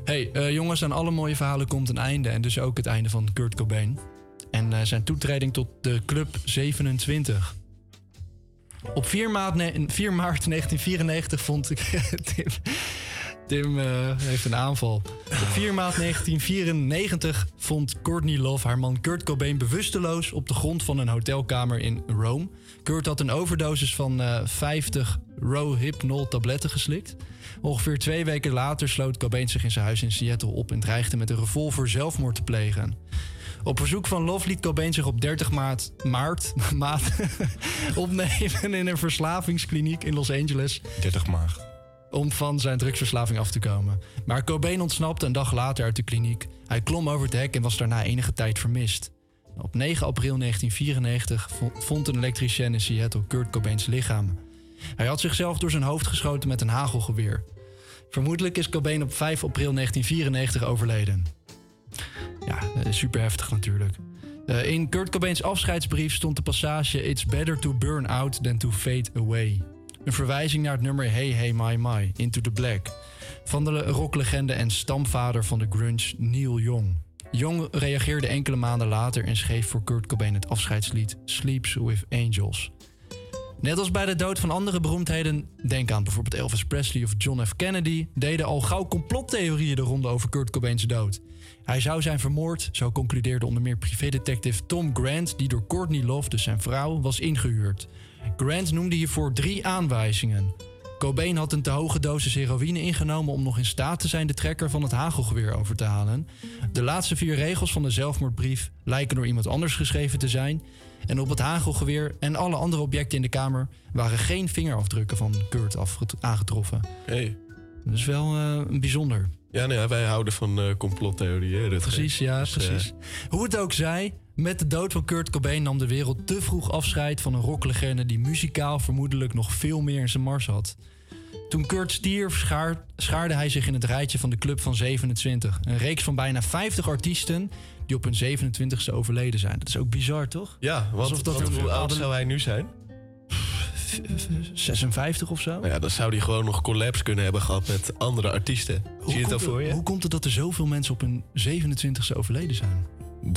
Hey, eh, jongens, aan alle mooie verhalen komt een einde. En dus ook het einde van Kurt Cobain. En eh, zijn toetreding tot de Club 27. Op 4 maart, ne- 4 maart 1994 vond ik... Tim, Tim eh, heeft een aanval. Op 4 maart 1994 vond Courtney Love haar man Kurt Cobain bewusteloos... op de grond van een hotelkamer in Rome. Kurt had een overdosis van eh 50 Rohypnol tabletten geslikt. Ongeveer twee weken later sloot Cobain zich in zijn huis in Seattle op... en dreigde met een revolver zelfmoord te plegen. Op verzoek van Love liet Cobain zich op 30 maart, maart, maart opnemen in een verslavingskliniek in Los Angeles. 30 maag. Om van zijn drugsverslaving af te komen. Maar Cobain ontsnapte een dag later uit de kliniek. Hij klom over het hek en was daarna enige tijd vermist. Op 9 april 1994 vo- vond een elektricien in Seattle Kurt Cobains lichaam. Hij had zichzelf door zijn hoofd geschoten met een hagelgeweer. Vermoedelijk is Cobain op 5 april 1994 overleden. Ja, eh, super heftig natuurlijk. Eh, in Kurt Cobains afscheidsbrief stond de passage... It's better to burn out than to fade away. Een verwijzing naar het nummer Hey Hey My My, Into the Black... van de rocklegende en stamvader van de grunge Neil Young. Young reageerde enkele maanden later en schreef voor Kurt Cobain het afscheidslied Sleeps with Angels... Net als bij de dood van andere beroemdheden, denk aan bijvoorbeeld Elvis Presley of John F. Kennedy, deden al gauw complottheorieën de ronde over Kurt Cobains dood. Hij zou zijn vermoord, zo concludeerde onder meer privédetective Tom Grant, die door Courtney Love, dus zijn vrouw, was ingehuurd. Grant noemde hiervoor drie aanwijzingen. Cobain had een te hoge dosis heroïne ingenomen om nog in staat te zijn de trekker van het hagelgeweer over te halen. De laatste vier regels van de zelfmoordbrief lijken door iemand anders geschreven te zijn. En op het hagelgeweer en alle andere objecten in de kamer waren geen vingerafdrukken van Kurt aangetroffen. Hey. Dat is wel eh, bijzonder. Ja, nee, wij houden van eh complottheorieën. Precies, ja, Dus, eh, precies. Hoe het ook zij, met de dood van Kurt Cobain nam de wereld te vroeg afscheid van een rocklegende die muzikaal vermoedelijk nog veel meer in zijn mars had. Toen Kurt stierf, schaar- schaarde hij zich in het rijtje van de Club van 27. Een reeks van bijna 50 artiesten die op hun 27ste overleden zijn. Dat is ook bizar, toch? Ja, want, Alsof dat want een hoe oud zou hij nu zijn? 56 of zo? Nou ja, dan zou hij gewoon nog collabs kunnen hebben gehad met andere artiesten. Zie je het voor je? Hoe komt het dat er zoveel mensen op hun 27ste overleden zijn?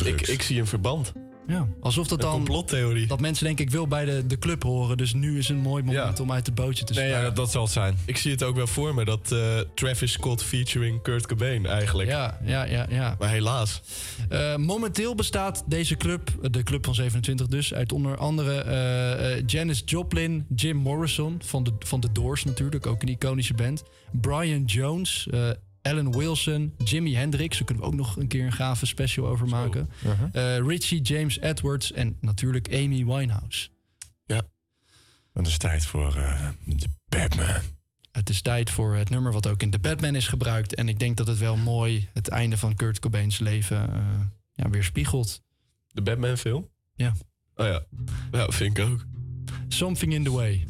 Ik, ik zie een verband. Ja, alsof dat Een dan... complottheorie. Dat mensen denk ik wil bij de, de club horen. Dus nu is een mooi moment om uit het bootje te Nee, springen. ja, dat zal het zijn. Ik zie het ook wel voor me, dat eh, Travis Scott featuring Kurt Cobain eigenlijk. Ja, ja, ja. ja. Maar helaas. Eh, momenteel bestaat deze club, de club van 27 dus, uit onder andere eh, eh, Janis Joplin, Jim Morrison van de, van de Doors natuurlijk, ook een iconische band. Brian Jones, eh, Alan Wilson, Jimi Hendrix, daar kunnen we ook nog een keer een gave special over maken. Uh-huh. Eh, Richie James Edwards en natuurlijk Amy Winehouse. Het is tijd voor eh, de Batman. Het is tijd voor het nummer wat ook in The Batman is gebruikt. En ik denk dat het wel mooi het einde van Kurt Cobains leven eh ja, weerspiegelt. De Batman film? Ja. Oh ja. Ja, vind ik ook. Something in the Way.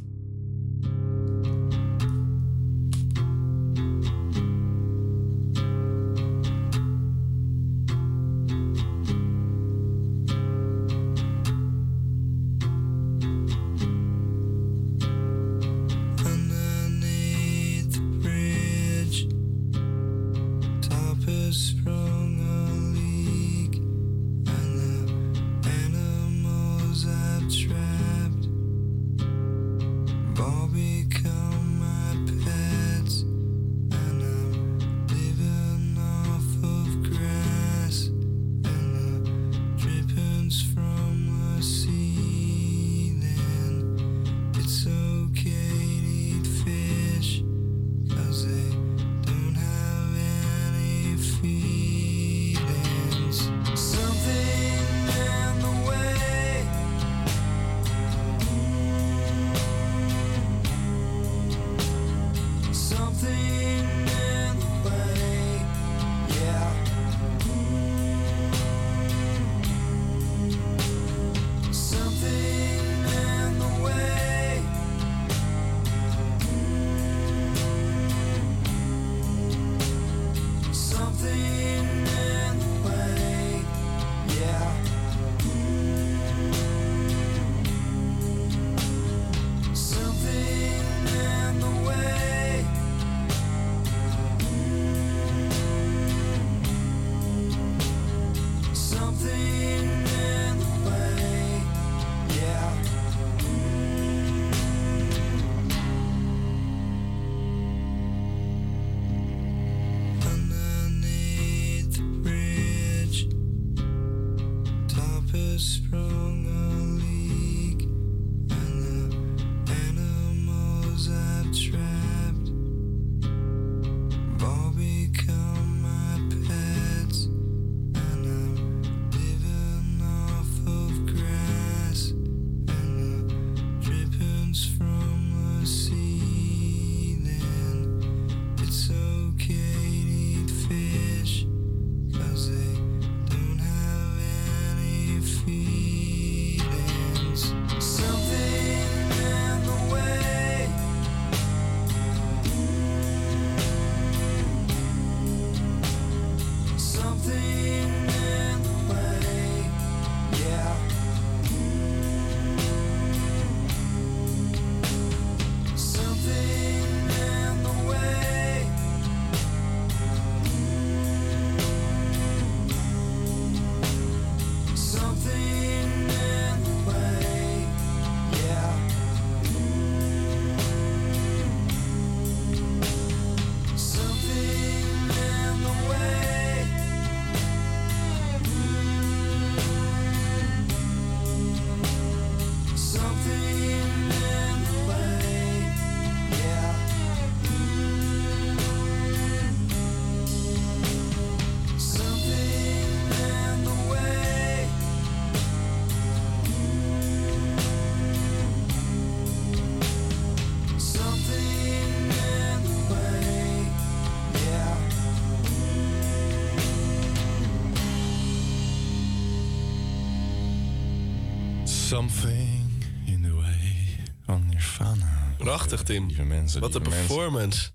Something in the way van Nirvana. Prachtig, Tim. Lieve mensen, Wat een mensen. performance.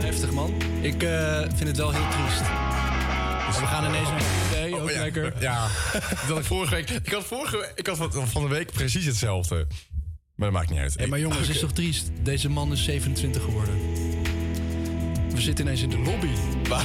Heftig, man. Ik eh, vind het wel heel triest. Dus we gaan ineens naar nee, ook Oh, ja. lekker. Ja, dat ik vorige week... Ik had, vorige, ik had van, van de week precies hetzelfde. Maar dat maakt niet uit. Maar jongens, het is toch triest? Deze man is 27 geworden. We zitten ineens in de lobby. Ja,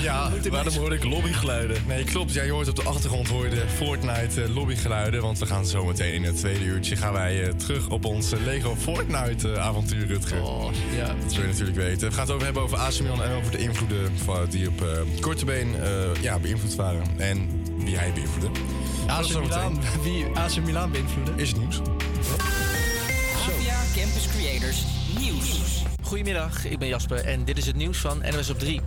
ja ineens- waarom hoor ik lobbygeluiden? Nee, klopt. Ja, je hoort op de achtergrond hoor je de Fortnite eh, lobbygeluiden. Want we gaan zo meteen in het tweede uurtje gaan wij eh, terug op ons eh, Lego Fortnite avontuur, Rutger. Oh, ja. Dat wil je natuurlijk weten. We gaan het over hebben over AC Milan en over de invloeden van, die op eh, korte been eh, ja, beïnvloed waren. En wie hij beïnvloedde. AC Milan, wie AC Milan beïnvloeden? Is het nieuws. APA Campus Creators Nieuws. Goedemiddag, ik ben Jasper en dit is het nieuws van NOS op 3.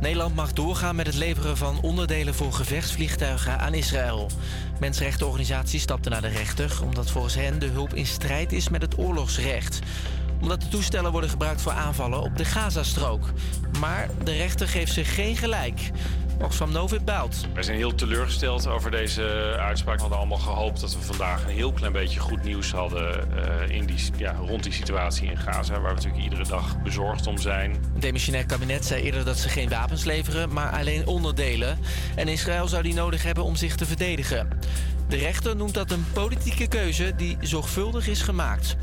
Nederland mag doorgaan met het leveren van onderdelen voor gevechtsvliegtuigen aan Israël. Mensenrechtenorganisaties stapten naar de rechter omdat volgens hen de hulp in strijd is met het oorlogsrecht. Omdat de toestellen worden gebruikt voor aanvallen op de Gazastrook. Maar de rechter geeft ze geen gelijk. Oxfam Novib baalt. Wij zijn heel teleurgesteld over deze uitspraak. We hadden allemaal gehoopt dat we vandaag een heel klein beetje goed nieuws hadden eh, in die, ja, rond die situatie in Gaza, waar we natuurlijk iedere dag bezorgd om zijn. Het demissionair kabinet zei eerder dat ze geen wapens leveren, maar alleen onderdelen. En Israël zou die nodig hebben om zich te verdedigen. De rechter noemt dat een politieke keuze die zorgvuldig is gemaakt.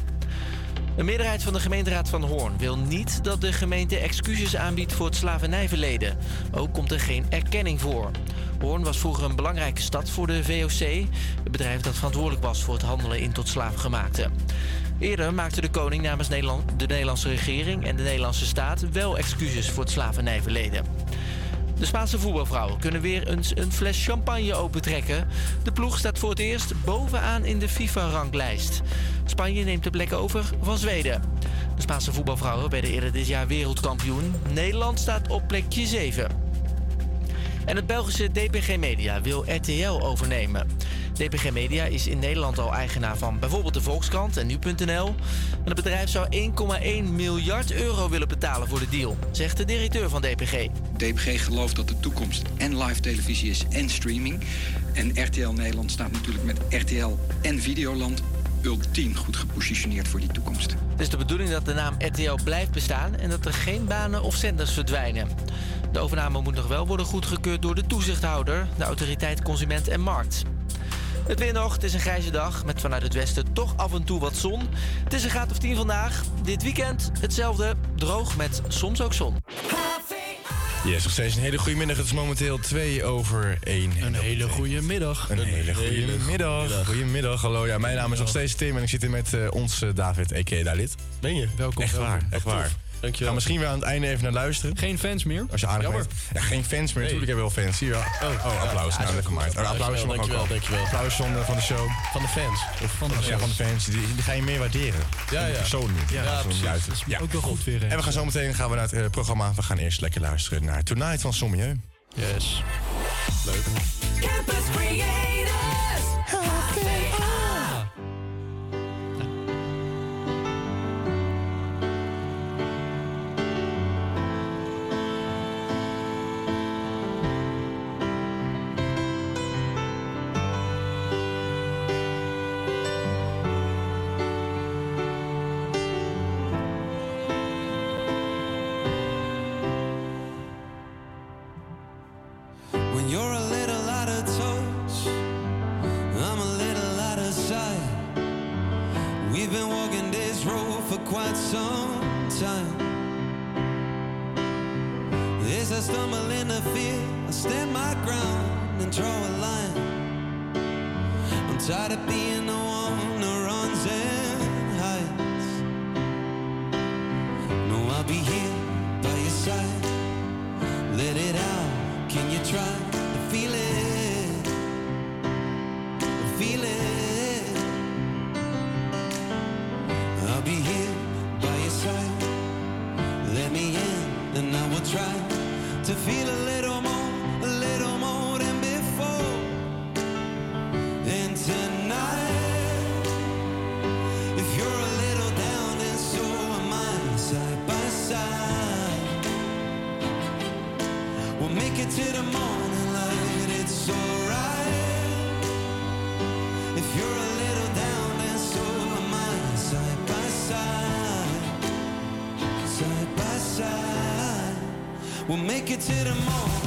Een meerderheid van de gemeenteraad van Hoorn wil niet dat de gemeente excuses aanbiedt voor het slavernijverleden. Ook komt er geen erkenning voor. Hoorn was vroeger een belangrijke stad voor de VOC, het bedrijf dat verantwoordelijk was voor het handelen in tot slaafgemaakte. Eerder maakte de koning namens Nederland, de Nederlandse regering en de Nederlandse staat wel excuses voor het slavernijverleden. De Spaanse voetbalvrouwen kunnen weer eens een fles champagne opentrekken. De ploeg staat voor het eerst bovenaan in de FIFA-ranglijst. Spanje neemt de plek over van Zweden. De Spaanse voetbalvrouwen werden eerder dit jaar wereldkampioen. Nederland staat op plekje 7. En het Belgische DPG Media wil RTL overnemen. DPG Media is in Nederland al eigenaar van bijvoorbeeld de Volkskrant en Nu.nl. En het bedrijf zou 1,1 miljard euro willen betalen voor de deal, zegt de directeur van DPG. DPG gelooft dat de toekomst en live televisie is en streaming. En RTL Nederland staat natuurlijk met RTL en Videoland ultiem goed gepositioneerd voor die toekomst. Het is de bedoeling dat de naam RTL blijft bestaan en dat er geen banen of zenders verdwijnen. De overname moet nog wel worden goedgekeurd door de toezichthouder, de autoriteit Consument en Markt. Het weer nog, het is een grijze dag met vanuit het westen toch af en toe wat zon. Het is een graad of 10 vandaag. Dit weekend hetzelfde, droog met soms ook zon. Yes, nog steeds een hele goede middag. Het is momenteel 2 over 1. Een hele goede middag. Een hele goede hele middag. goedemiddag. Goedemiddag, hallo. Ja, mijn naam is nog steeds Tim en ik zit hier met eh, ons eh, David, a.k.a. Dalit. Ben je? Welkom. Echt waar, welkom. echt Dankjewel. Ga misschien weer aan het einde even naar luisteren. Geen fans meer? Als je aardig bent. Ja, geen fans meer. Natuurlijk hebben wel fans. hier. Oh, oh applaus. Ja, nou, lekker Ja, oh, Applaus, dankjewel, dankjewel. Applaus van de, show. Van de fans. Of van de, ja, van de fans. Die, die, ga je meer waarderen. Ja, ja. Persoonlijk. Ja, ja, precies. ja. Ook wel goed weer. En we gaan zo meteen gaan we naar het eh, programma. We gaan eerst lekker luisteren naar Tonight van Sommieu. Yes. Leuk. Campus Create. make it to the moon.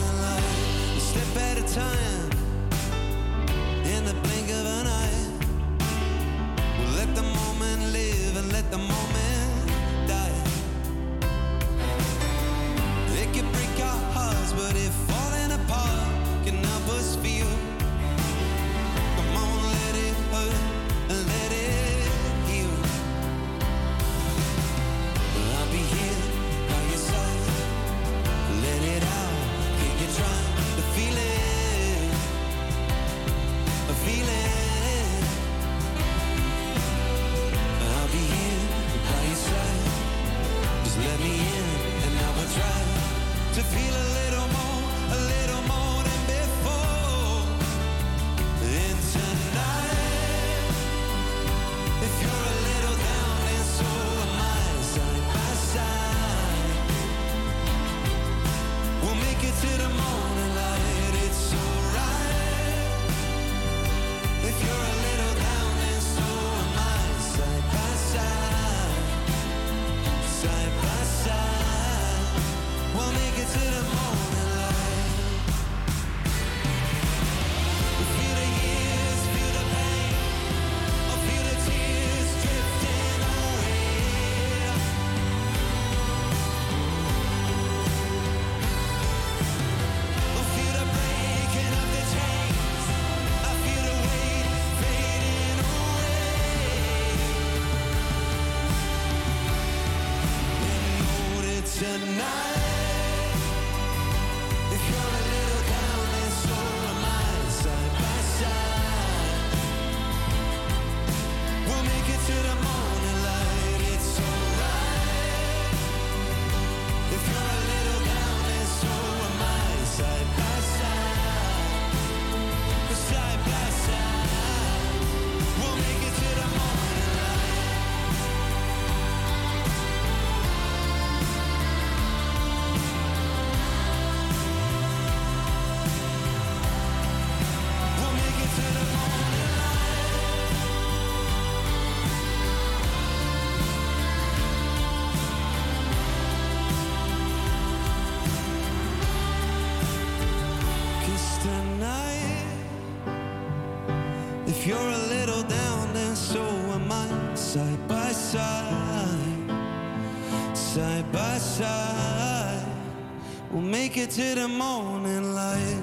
to the morning light.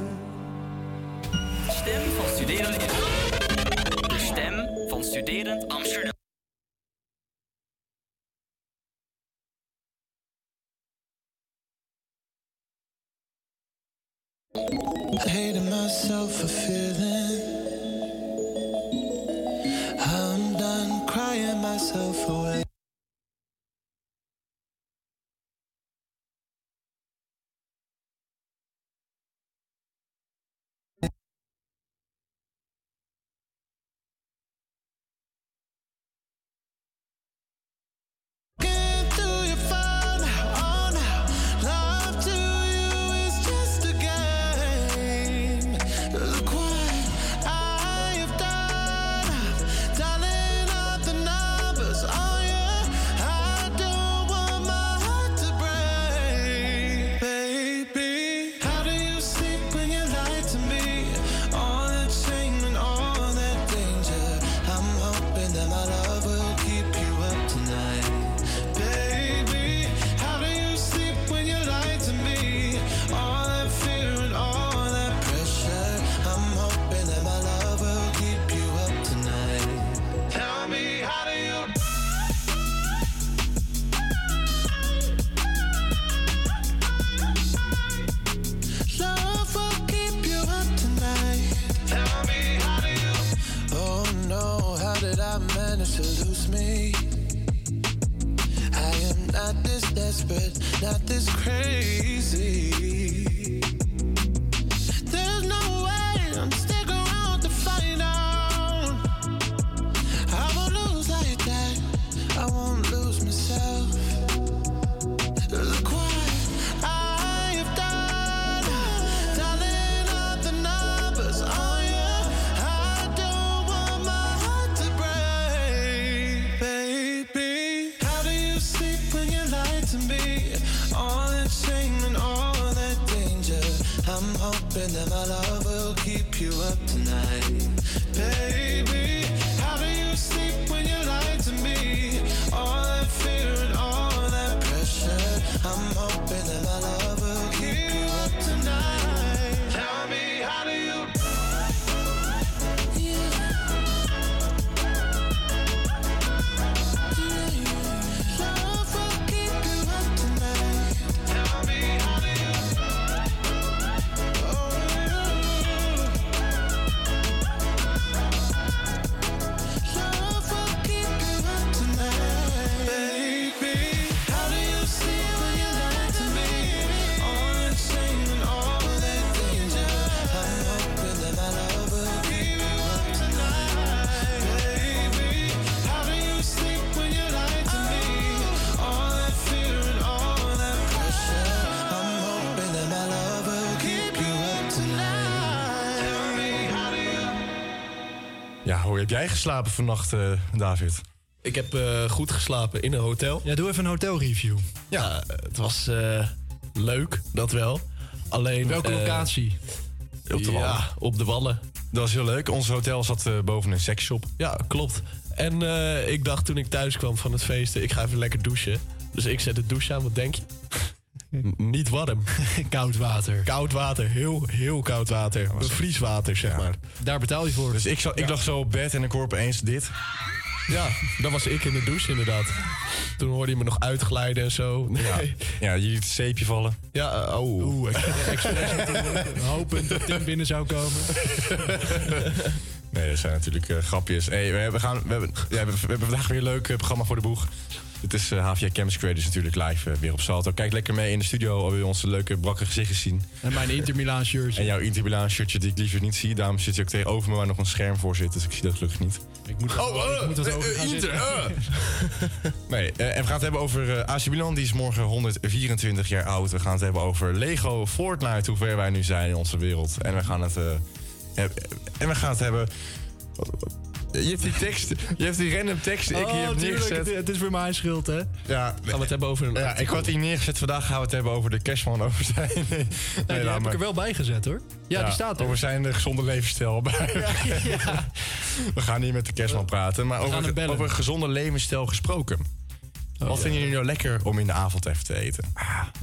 Stem van studerend De stem van studerend Amsterdam. I hated myself for feeling I'm done crying myself away heb jij geslapen vannacht, eh, David? Ik heb eh, goed geslapen in een hotel. Ja, doe even een hotelreview. Ja, het was eh, leuk, dat wel. Alleen... Welke locatie? Op de Wallen. Ja, op de Wallen. Dat was heel leuk. Ons hotel zat eh, boven een seksshop. Ja, klopt. En eh, ik dacht toen ik thuis kwam van het feesten, ik ga even lekker douchen. Dus ik zet de douche aan, wat denk je? Niet warm. Koud water. Koud water, heel, heel koud water. Bevrieswater, zeg maar. Daar betaal je voor. Dus ik, zat, ik lag zo op bed en ik hoor opeens dit. Ja, dat was ik in de douche inderdaad. Toen hoorde je me nog uitglijden en zo. Nee. Ja, ja je liet het zeepje vallen. Ja, eh, oh. Oeh, expres. Hopend dat Tim binnen zou komen. Nee, dat zijn natuurlijk eh, grapjes. Hey, we, hebben, gaan, we, hebben, ja, we, hebben- we hebben vandaag weer een leuk eh, programma voor de boeg. Dit is eh HVA Campus Creators natuurlijk live eh, weer op Salto. Kijk lekker mee in de studio, al wil je onze leuke brakke gezichtjes zien. En mijn Inter Milaan shirtje. En jouw Inter Milaan shirtje die ik liever niet zie. Daarom zit je ook tegenover me waar nog een scherm voor zit. Dus ik zie dat gelukkig niet. Ik moet, oh, ik moet dat eh, eh, gaan Inter, eh. Nee, eh, en we gaan het hebben over eh AC Milan. Die is morgen 124 jaar oud. We gaan het hebben over Lego Fortnite. Hoe ver wij nu zijn in onze wereld. En we gaan het, eh, en we gaan het hebben... Je hebt die tekst, je hebt die random tekst ik hier Oh, heb tuurlijk, neergezet. het, het is weer mijn schuld, hè? Ja, Gaan we het hebben over een ja, ik had die neergezet. Vandaag gaan we het hebben over de cashman. Over zijn... Nee, Nee, die laat heb maar. ik er wel bij gezet, hoor. Ja, die staat er. Over zijn eh, gezonde levensstijl. We gaan niet met de kerstman praten. Maar over, over gezonde levensstijl gesproken. Wat vinden jullie nou lekker om in de avond even te eten?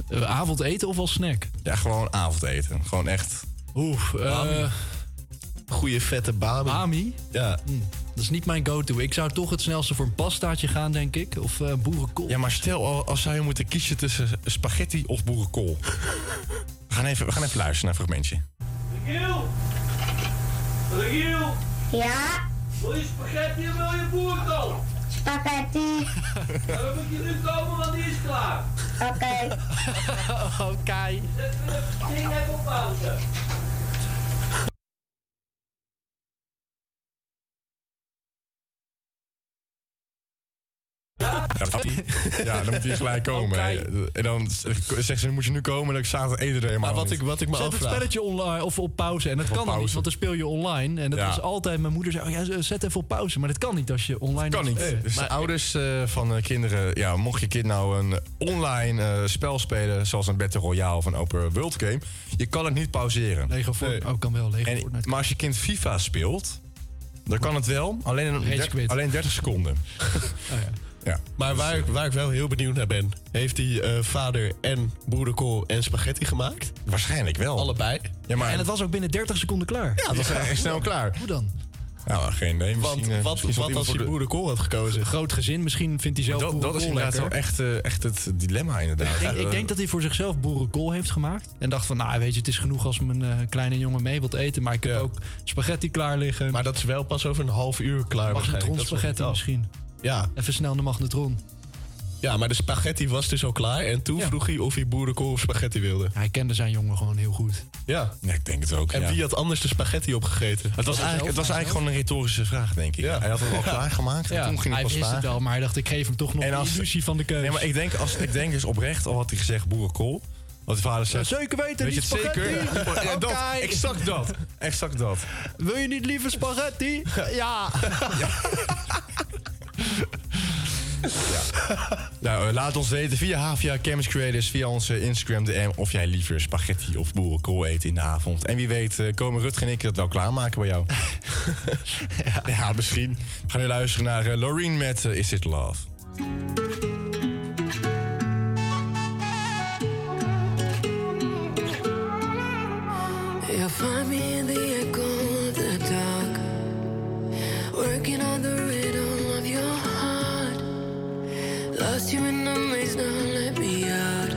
Eh, avondeten of als snack? Ja, gewoon avondeten. Gewoon echt. Oeh, eh Goeie vette bami. Bami? Ja. Dat is niet mijn go-to. Ik zou toch het snelste voor een pastaatje gaan, denk ik. Of eh boerenkool. Ja, maar stel al- als zou je moeten kiezen tussen spaghetti of boerenkool. We gaan even, we gaan even luisteren naar een fragmentje. Giel? Giel? Ja, Wil je spaghetti of wil je boerkool? spaghetti. Dan moet je nu komen, want die is klaar. Oké. Oké. Zet het ding even op pauze. Ja, dat dan moet hij gelijk komen. En dan zegt ze, moet je nu komen? Dan staat het eten er helemaal Maar wat niet. ik, wat ik me Zet het afvraag... spelletje online of op pauze. En dat kan dan niet, want dan speel je online. En dat Ja. was altijd, mijn moeder zei, oh ja, zet even op pauze. Maar dat kan niet als je online kan niet. Dus de ouders eh, van eh, kinderen, ja, mocht je kind nou een online eh, spel spelen, zoals een Battle Royale of een Open World Game, je kan het niet pauzeren. Lego Fortnite, oh, kan wel. Lego En- Fortnite. maar als je kind FIFA speelt, dan kan het wel, alleen, een alleen 30 seconden. Oh, ja. Ja. Maar waar, ik- waar ik wel heel benieuwd naar ben... heeft die eh, vader en boerenkool en spaghetti gemaakt? Waarschijnlijk wel. Allebei? Ja, maar En het was ook binnen 30 seconden klaar. ja, dat was echt snel klaar. Hoe dan? Nou, geen idee. Want Misschien, eh, wat, wat als hij de- boerenkool had gekozen? Groot gezin, misschien vindt hij zelf dat, dat is boerenkool inderdaad wel lekker. echt, eh, echt het dilemma, inderdaad. Ik, ik denk dat hij voor zichzelf boerenkool heeft gemaakt. En dacht van, nou weet je, het is genoeg als mijn eh, kleine jongen mee wilt eten. Maar ik heb ook spaghetti klaar liggen. Maar dat is wel pas over een half uur klaar waarschijnlijk. Is nog spaghetti misschien. Ja. Even snel de magnetron. ja, maar de spaghetti was dus al klaar. En toen Ja. vroeg hij of hij boerenkool of spaghetti wilde. Hij kende zijn jongen gewoon heel goed. Ja. Ja, ik denk het ook. En ja. wie had anders de spaghetti opgegeten? Het was, eigenlijk, het was eigenlijk gewoon een retorische vraag, denk ik. Ja. Hij had het al klaargemaakt en Ja, toen ging hij hij pas wist het al, maar hij dacht, ik geef hem toch nog En de als- illusie van de keuze. Nee, maar ik denk, als, ik denk dus oprecht, al had hij gezegd boerenkool. Wat de vader zegt. Ja, zeker weten, Weet je niet het zeker? spaghetti. Ja, dat, exact dat. Exact dat. Wil je niet liever spaghetti? ja. Nou, eh, laat ons weten via Havia Campus Creators, via onze Instagram DM... of jij liever spaghetti of boerenkool eet in de avond. En wie weet eh, komen Rutger en ik dat wel klaarmaken bij jou. ja. ja, misschien. We gaan nu luisteren naar eh, Loreen met Is It Love. Lost you in the maze, now let me out.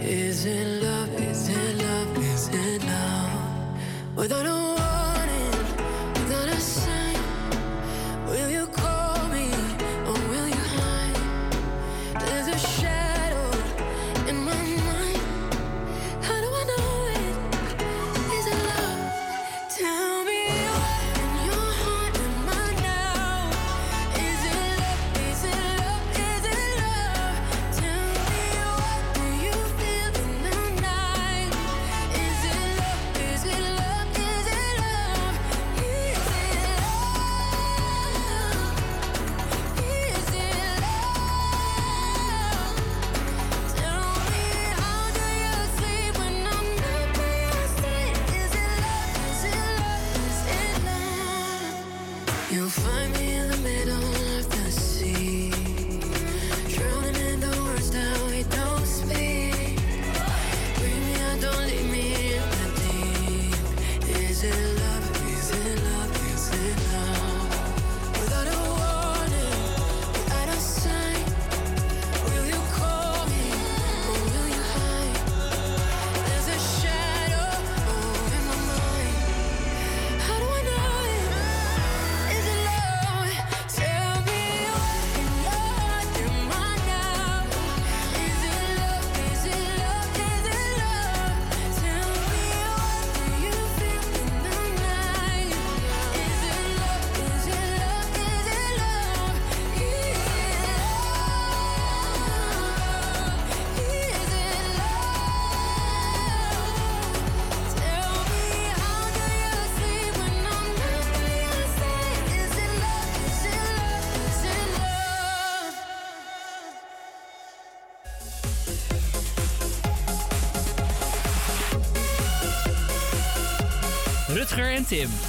Is it love? Is it love? Is it love? Without a Rutger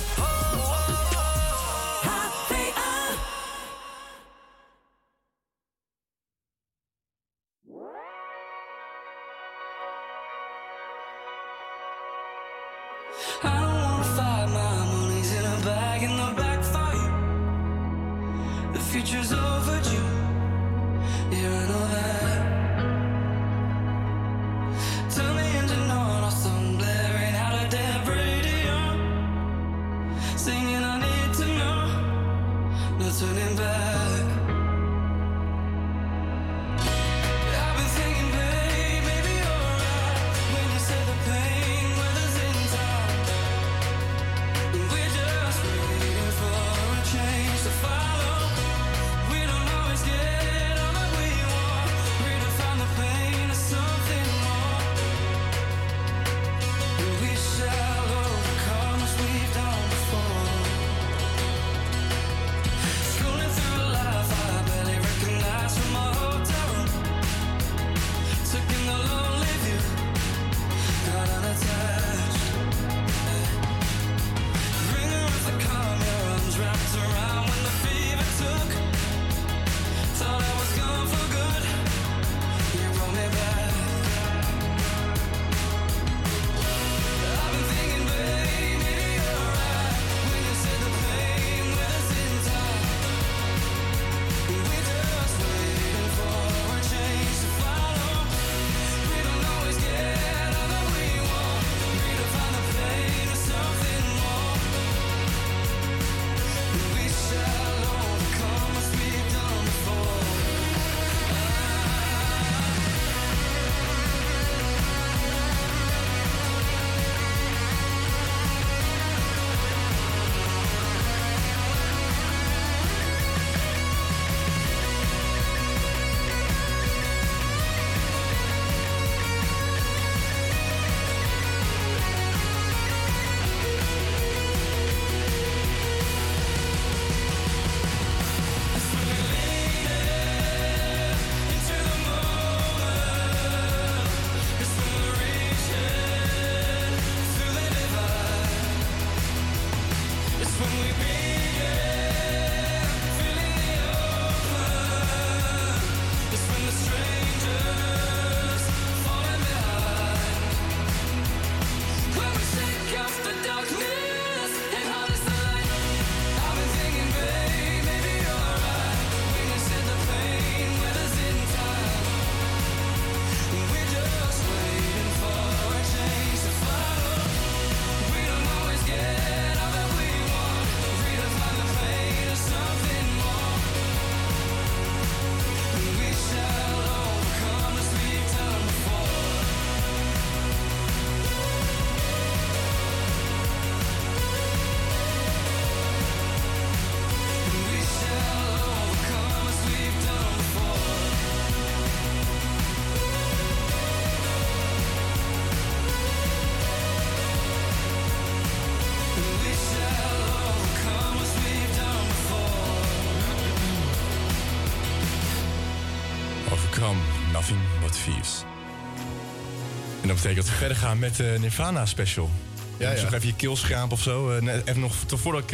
betekent dat we verder gaan met de Nirvana special. Ja, ja. Dus nog even je keel schrapen of zo. Eh, even nog voordat ik...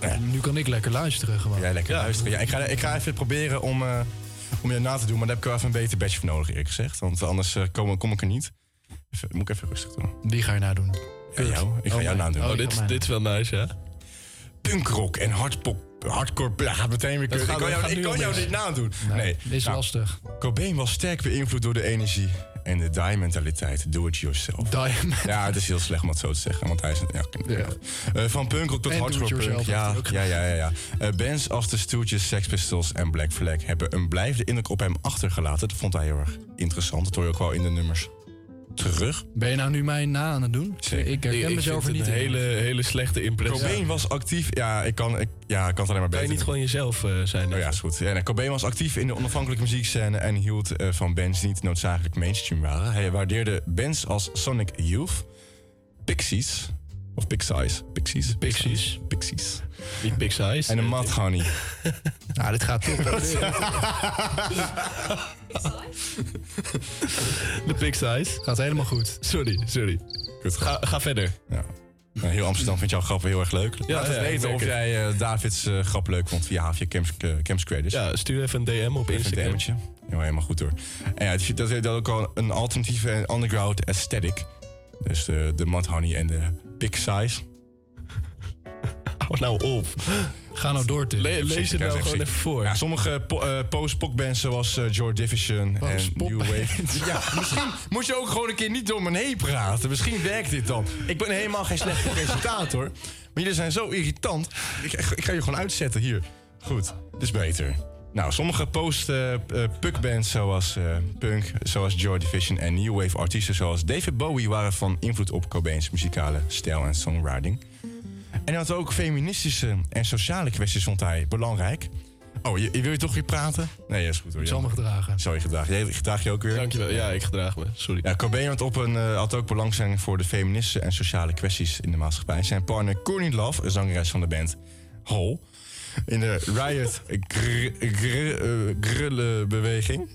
eh, Nu kan ik lekker luisteren gewoon. Ja, lekker luisteren. Ja, ik, ga, ik ga even proberen om, eh, om je na te doen. Maar daar heb ik wel even een beter badge voor nodig, eerlijk gezegd. Want anders eh, kom, kom ik er niet. Even, moet ik even rustig doen. Wie ga je nou doen? Ja, jou. Ik ga Oh, jou mij. na doen. Oh, dit- dit is wel nice, ja. Punkrock en hardpop. Hardcore, ja, gaat meteen weer. Ik kan jou, ik kan jou niet nadoen. Nee, is Nou, lastig. Cobain was sterk beïnvloed door de energie en de die-mentaliteit. Do it yourself. Ja, het is heel slecht om het zo te zeggen. Want hij is... Ja, ja. Eh, van punkrock tot hardcore punk. Ja, ja, ja, ja. ja. Eh, bands als de Stooges, Sex Pistols en Black Flag... hebben een blijvende indruk op hem achtergelaten. Dat vond hij heel erg interessant. Dat hoor je ook wel in de nummers. Terug. Ben je nou nu mij na aan het doen? Ik herken mezelf er niet een in. hele, hele slechte impressie. Cobain was actief. Ja, ik kan, ik, ja, ik kan het alleen maar Kan beter je niet gewoon jezelf eh, zijn? Oh ja, is goed. Ja, nee, Cobain was actief in de onafhankelijke muziekscène en hield eh, van bands die niet noodzakelijk mainstream waren. Hij waardeerde bands als Sonic Youth, Pixies, of Pixies, Pixies, Pixies. Pixies. Niet Big Size. En de Mad Honey. Nou, dit gaat top. De Big Size. Gaat helemaal goed. Sorry, sorry. Goed, Ga, ga verder. Ja. Nou, heel Amsterdam vindt jouw grappen heel erg leuk. Ja, Laat ja, weten of jij eh, Davids eh, grap leuk vond via via Camps, uh, Camps Creators. Ja, stuur even een DM op Even een Instagram. DM'tje. Ja, helemaal goed hoor. En ja, het dat is ook wel een alternatieve underground aesthetic. Dus de, de Mud Honey en de Big Size. Hou nou op. Ga nou door, Tim. Le- lees het ja, nou gewoon even voor. Ja, sommige po- eh, post-pop-bands zoals eh, Joy Division en New Wave. Ja, misschien moet je ook gewoon een keer niet door me heen praten. Misschien werkt dit dan. Ik ben helemaal geen slechte presentator. Maar jullie zijn zo irritant. Ik, ik ga je gewoon uitzetten hier. Goed, dit is beter. Nou, sommige post-punk-bands zoals eh, punk, zoals Joy Division en New Wave artiesten zoals David Bowie waren van invloed op Cobain's muzikale stijl en songwriting. En hij had ook feministische en sociale kwesties vond hij belangrijk. Oh, je, je wil je toch weer praten? Nee, dat is goed hoor. Ik zal me gedragen. Zal je gedragen? Jij gedraag je ook weer? Dankjewel. Ja, ik gedraag me. Sorry. Ja, Cobain had, op een, eh, had ook belangstelling voor de feministische en sociale kwesties in de maatschappij. Zijn partner Courtney Love, een zangeres van de band Hole, in de Riot gr- gr- eh, Grillenbeweging.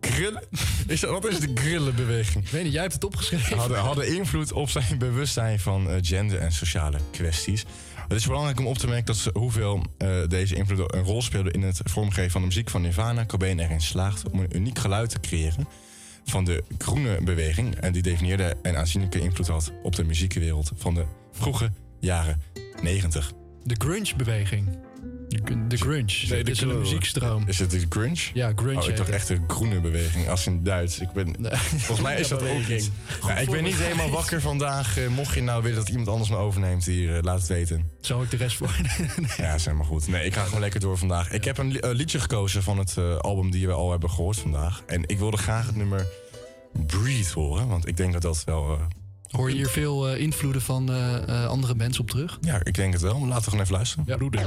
Grillen? Is dat, wat is de Grillenbeweging? Ik weet niet, jij hebt het opgeschreven. Hadden, hadden invloed op zijn bewustzijn van eh, gender en sociale kwesties. Het is belangrijk om op te merken dat ze, hoeveel eh, deze invloed een rol speelde in het vormgeven van de muziek van Nirvana. Cobain erin slaagde om een uniek geluid te creëren van de groene beweging. En die definieerde een aanzienlijke invloed had op de muziekwereld van de vroege jaren 90. De grunge-beweging. De, de grunge. Nee, is een muziekstroom. Is het de grunge? Ja, grunge Oh, ik dacht echt de groene beweging, als in Duits. Ik ben, volgens mij is dat ook iets. Ja, ik ben niet helemaal wakker vandaag. Eh, mocht je nou willen dat iemand anders me overneemt hier, eh, laat het weten. Zal ik de rest voor? Ja, is helemaal goed. Nee, ik ga gewoon lekker door vandaag. Ik heb een li- liedje gekozen van het eh, album die we al hebben gehoord vandaag. En ik wilde graag het nummer Breathe horen, want ik denk dat dat wel... Hoor je hier veel eh, invloeden van eh, eh, andere mensen op terug? ja, ik denk het wel. Maar laten we gewoon even luisteren. Ja, broeder.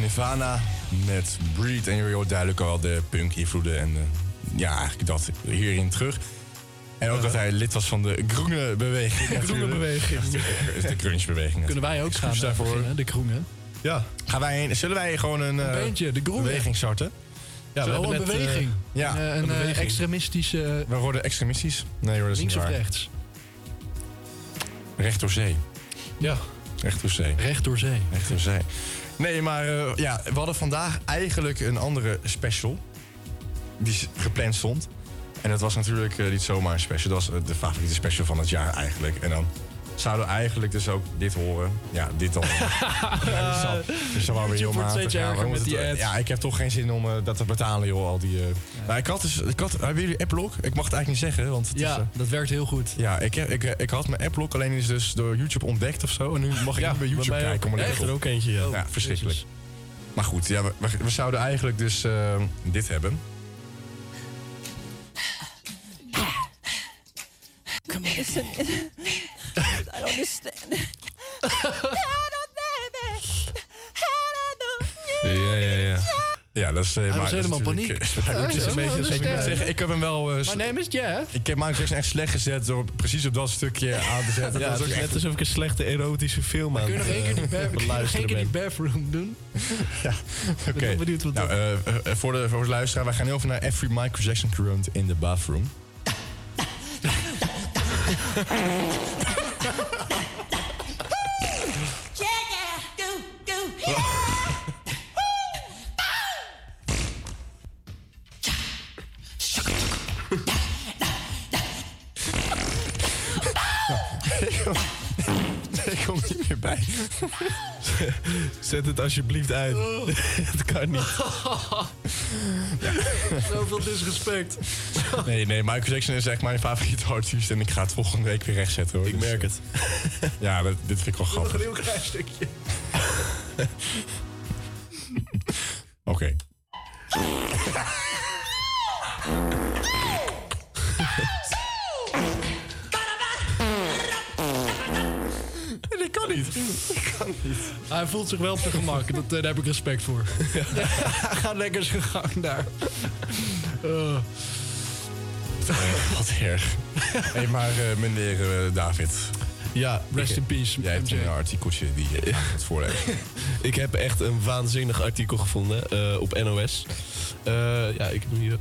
Nirvana met Breed. En je hoort duidelijk al de punk-invloeden. En eh, ja, eigenlijk dat hierin terug. En ook dat hij lid was van de groene beweging. De groene beweging. Ja, de- de grunge-beweging. Kunnen wij ook gaan eh, beginnen, de groene? Ja. Gaan wij, zullen wij gewoon een, Een eh, beentje, de groene. beweging starten? Ja, we hebben een net, beweging. ja, Een, een, extremistische... We worden extremistisch. Nee hoor, dat is Links niet of waar. rechts? Recht door zee. Ja. Recht door zee. Recht door zee. Recht door zee. Nee, maar eh, ja, we hadden vandaag eigenlijk een andere special. Die gepland stond. En dat was natuurlijk eh, niet zomaar een special. Dat was eh, de favoriete special van het jaar eigenlijk. En dan zouden we eigenlijk dus ook dit horen. Ja, dit dan. ja, dus dan wel weer heel matig. Ja, met die ads. Ja, ik heb toch geen zin om dat te betalen, joh. Al die. Maar ik had dus... Ik had, hebben jullie Apple Ik mag het eigenlijk niet zeggen, want het Ja, is... eh, dat werkt heel goed. ja, ik, heb, ik, ik had mijn Apple alleen is dus door YouTube ontdekt of zo. En nu mag ik Ja, niet bij YouTube bij kijken. er Echt? Er ook eentje, ja. Ja, verschrikkelijk. Maar goed, ja, we, we- we zouden eigenlijk dus eh, dit hebben. Come on. Listen. I don't understand. Ja, ja, ja. Ja, dat is... eh, Hij maar was dat is helemaal natuurlijk, paniek. eh, Ja, het is een beetje- ik moet zeggen, ik heb hem wel... eh, My name is Jeff. ik heb Michael Jackson echt slecht gezet door precies op dat stukje aan te zetten. Ja, dat het was is ook net echt... alsof ik een slechte erotische film aan Kun je nog één keer die, eh, kun je nog één keer die bathroom doen? Ja, oké. ben wel benieuwd wat nou, dat- eh, eh, voor, de, voor de luisteraar, wij gaan heel over naar Every Michael Jackson Current in the Bathroom. Zet het alsjeblieft uit. Het kan niet. Zoveel disrespect. Nee, nee, Michael Jackson is echt mijn favoriete artiest en ik ga het volgende week weer rechtzetten hoor. Ik Dus, merk eh, het. Ja, dat, dit vind ik wel Nog een grappig. heel klein stukje. Oké. Dat kan niet. Dat kan niet. Hij voelt zich wel op zijn gemak. Dat, eh, daar heb ik respect voor. Hij gaat lekker zijn gang daar. Oh. Wat erg. hey, maar eh, meneer eh, David. Ja, Rest in peace. Jij hebt een artikeltje die je gaat voorlezen. Ik heb echt een waanzinnig artikel gevonden eh, op NOS. Eh, ja, ik heb hem hier.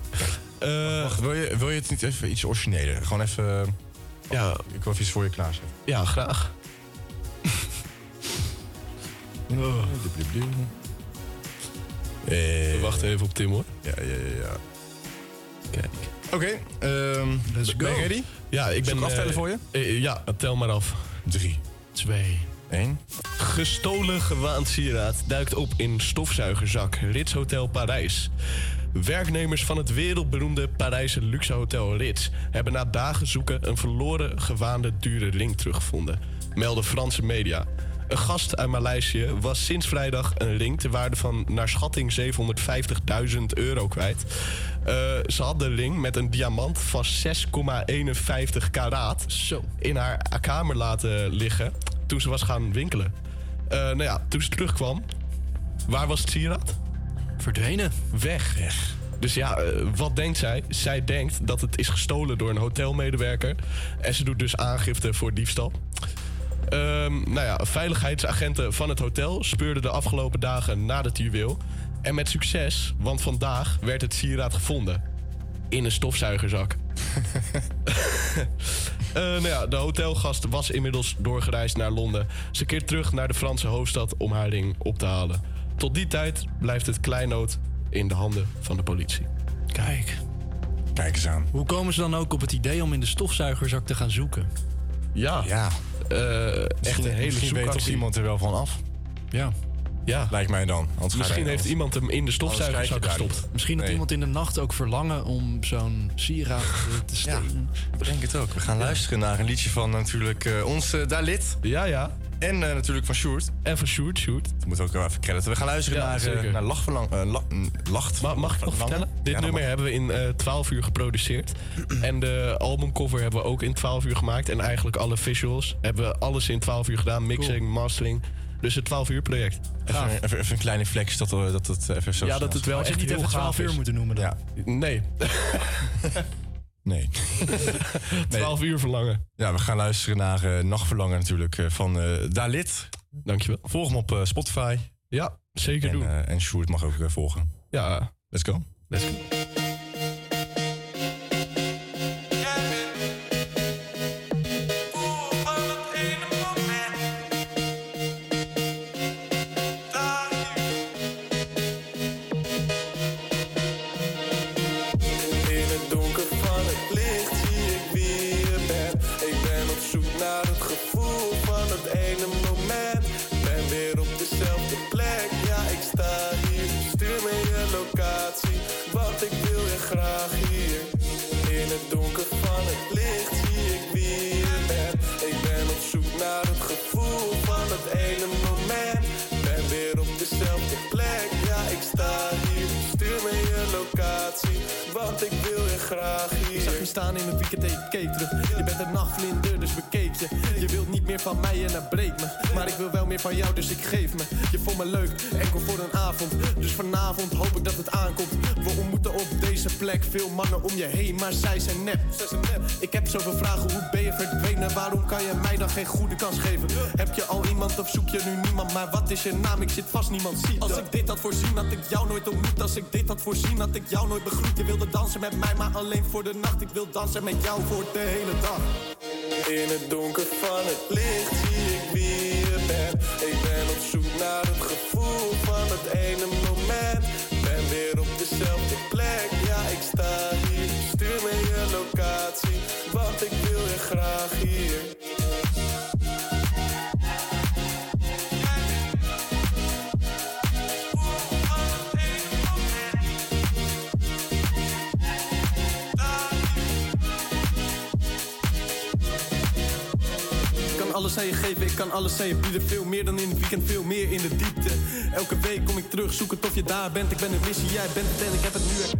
Eh, Wacht, wil je, wil je het niet even iets origineler? Gewoon even... eh, ja, Ik wil even iets voor je klaarzetten. ja, graag. Oh. We wachten even op Tim hoor. Ja, ja, ja. ja. Kijk. Oké, ehm, Let's ben je go. ready? Ja, ik ben... Zal ik aftellen eh, voor je? eh, ja, tel maar af. Drie, Twee. één. Gestolen gewaand sieraad duikt op in stofzuigerzak. Ritz Hotel Parijs. Werknemers van het wereldberoemde Parijse luxe hotel Ritz hebben na dagen zoeken een verloren gewaande dure ring teruggevonden, melden Franse media. Een gast uit Maleisië was sinds vrijdag een ring ter waarde van naar schatting 750.000 euro kwijt. Eh, ze had de ring met een diamant van 6,51 karaat Zo. in haar kamer laten liggen toen ze was gaan winkelen. Eh, nou ja, toen ze terugkwam, waar was het sieraad? Verdwenen. Weg. Dus ja, eh, wat denkt zij? Zij denkt dat het is gestolen door een hotelmedewerker. En ze doet dus aangifte voor diefstal. Ehm, nou ja, veiligheidsagenten van het hotel speurden de afgelopen dagen naar het juweel. En met succes, want vandaag werd het sieraad gevonden. In een stofzuigerzak. Eh, nou ja, de hotelgast was inmiddels doorgereisd naar Londen. Ze keert terug naar de Franse hoofdstad om haar ring op te halen. Tot die tijd blijft het kleinood in de handen van de politie. Kijk. Kijk eens aan. Hoe komen ze dan ook op het idee om in de stofzuigerzak te gaan zoeken? Ja, Ja, eh, echt een hele misschien weet toch iemand er wel van af. Ja. Ja, Lijkt mij dan. Misschien heeft anders- iemand hem in de stofzuigerzak gestopt. Misschien had Nee. iemand in de nacht ook verlangen om zo'n sieraad te stelen. Ik denk het ook. We gaan luisteren naar een liedje van natuurlijk eh ons eh, Dalit. Ja, ja. En eh, natuurlijk van Sjoerd. En van Sjoerd, Sjoerd. Dat moet ook wel even crediten. We gaan luisteren Ja, naar, eh, naar Lachverlang... eh, la- mm, lacht. Ma- mag ik nog vertellen? Dit Ja, nummer mag. hebben we in eh 12 uur geproduceerd. en de albumcover hebben we ook in 12 uur gemaakt. En eigenlijk alle visuals hebben we alles in 12 uur gedaan. Mixing, mastering. Dus het 12 uur project. Even, even, even een kleine flex dat, eh, dat het even zo Ja, dat het wel echt niet heel even 12 gaaf uur is. moeten noemen dan? Ja, Nee, nee. 12 uur verlangen. Ja, we gaan luisteren naar eh, Nachtverlangen natuurlijk eh, van eh Dalit. Dankjewel. Volg hem op Spotify. Ja, zeker En, doen. en Sjoerd mag ook volgen. Ja, Let's go. Let's go. In het weekend keek terug. Je bent een nachtvlinder, dus bekeek je. Je wilt niet meer van mij en dat breekt me. Maar ik wil wel meer van jou, dus ik geef me. Je vond me leuk, enkel voor een avond. Dus vanavond hoop ik dat het aankomt. We ontmoeten op deze plek veel mannen om je heen, maar zij zijn nep. Ik heb zoveel vragen, hoe ben je verdwenen? Waarom kan je mij dan geen goede kans geven? Heb je al iemand of zoek je nu niemand? Maar wat is je naam? Ik zit vast, niemand ziet Als ik dit had voorzien, had ik jou nooit ontmoet. Als ik dit had voorzien, had ik jou nooit begroet. Je wilde dansen met mij, maar alleen voor de nacht. Ik wil dansen met jou voor de hele dag. In het donker van het licht zie ik wie je bent. Ik ben op zoek naar het gevoel van het ene moment. Ben weer op dezelfde want ik wil je graag hier. Ik kan alles aan je geven, ik kan alles aan je bieden. Veel meer dan in het weekend, veel meer in de diepte. Elke week kom ik terug, zoek het of je daar bent. Ik ben een missie, jij bent het en ik heb het nu.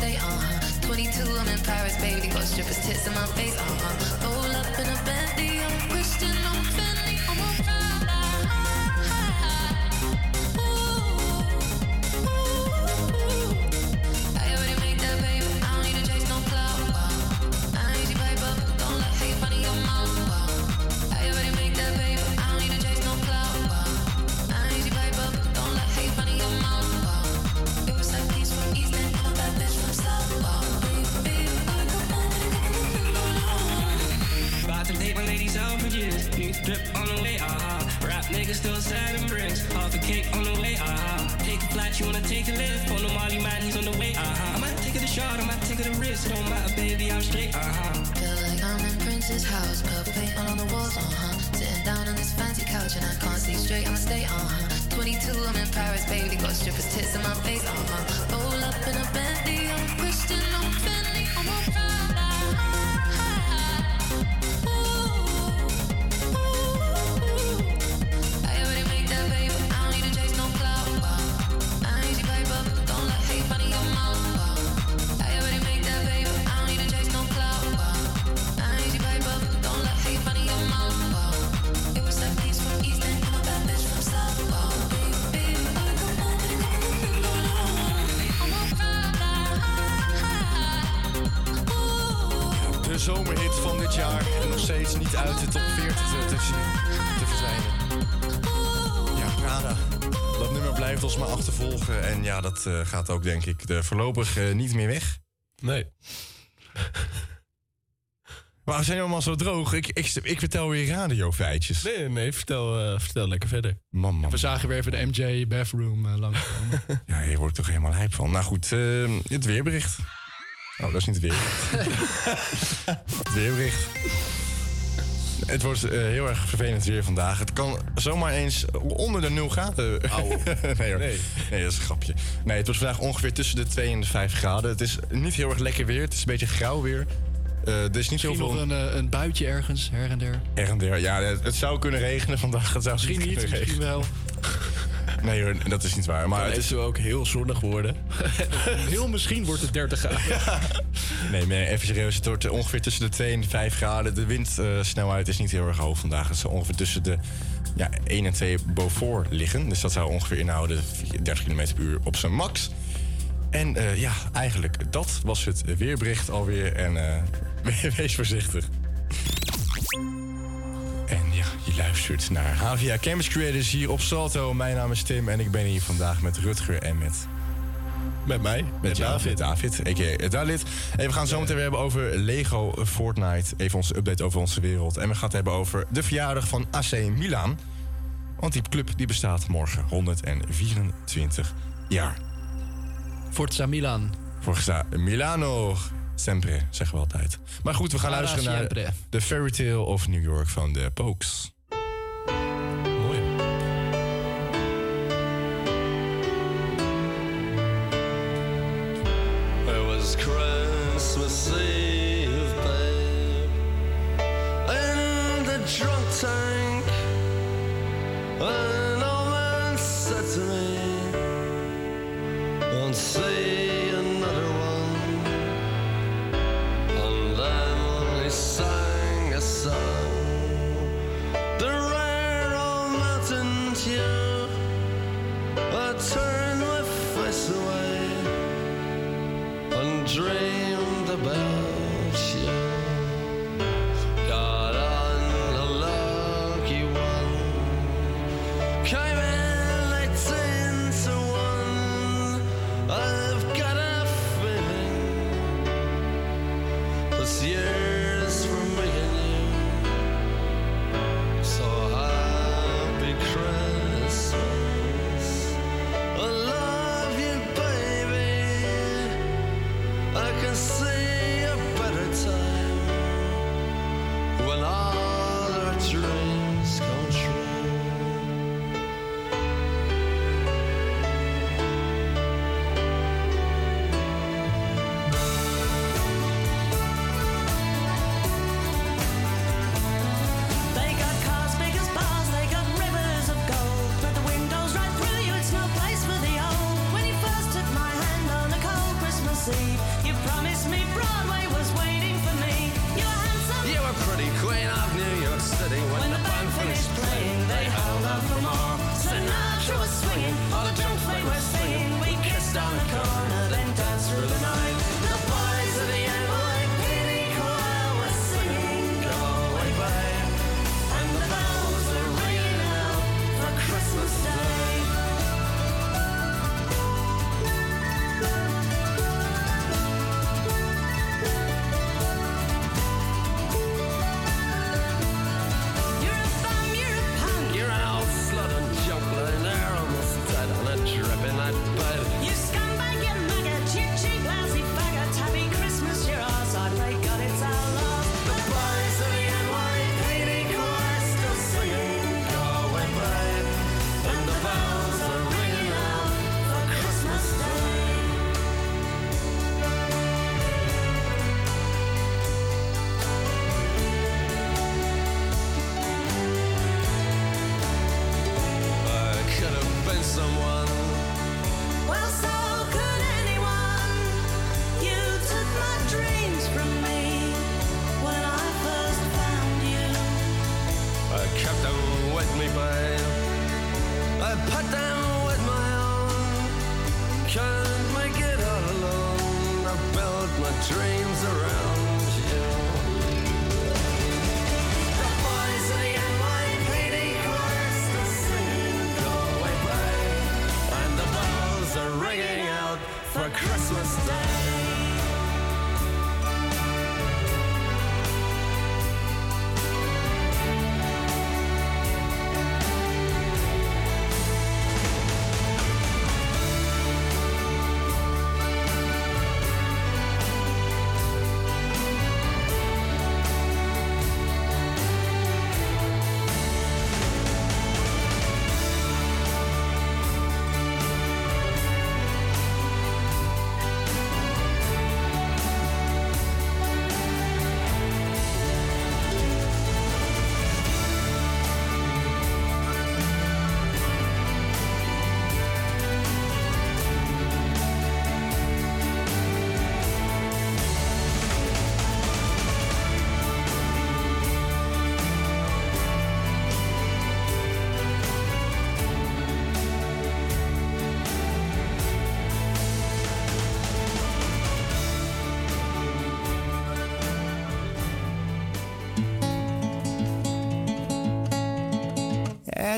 Stay, uh huh. 22, I'm in Paris, baby, got strippers tits in my face, uh huh. Roll up in a Bentley, I'm Christian, I'm Fendi, stay, uh huh. 22, I'm in Paris, baby, got strippers tits in my face, uh huh. Roll up in a Bentley, I'm dat eh, gaat ook denk ik de voorlopig eh, niet meer weg. Nee. Maar we zijn allemaal zo droog. Ik, ik, ik vertel weer radiofeitjes. Nee, nee, vertel, eh, vertel lekker verder. Man, man. We zagen weer even de MJ bathroom langskomen. Ja, hier word ik toch helemaal hype van. Nou goed, eh, het weerbericht. Oh, dat is niet het weer. het weerbericht. Het wordt eh, heel erg vervelend weer vandaag. Het kan zomaar eens onder de 0 graden. nee, hoor. nee. dat is een grapje. Nee, het wordt vandaag ongeveer tussen de 2 en de 5 graden. Het is niet heel erg lekker weer. Het is een beetje grauw weer. Eh, er is niet Misschien heel nog een, eh, een buitje ergens, her en der. Er en der. Ja, het, het zou kunnen regenen vandaag. Het zou Misschien niet, kunnen misschien regenen. wel. Nee hoor, dat is niet waar. Maar het is ook heel zonnig worden. Heel misschien wordt het 30 graden. Nee, maar even serieus. Het wordt eh, ongeveer tussen de 2 en de 5 graden. De windsnelheid is niet heel erg hoog vandaag. Het zal ongeveer tussen de ja, 1 en 2 Beaufort liggen. Dus dat zou ongeveer inhouden 30 km per uur op zijn max. En eh, ja, eigenlijk dat was het weerbericht alweer. En eh, we- wees voorzichtig. En ja, je luistert naar HVA Campus Creators hier op Salto. Mijn naam is Tim en ik ben hier vandaag met Rutger en met... Met mij, met jou, David. met David, a.k.a. Dalit. En we gaan zo meteen weer hebben over Lego Fortnite. Even onze update over onze wereld. En we gaan het hebben over de verjaardag van AC Milan. Want die club die bestaat morgen 124 jaar. Forza Milan. Forza Milano. Sempre, zeggen we altijd. Maar goed, we gaan luisteren naar. The Fairy Tale of New York van de Pokes. Someone.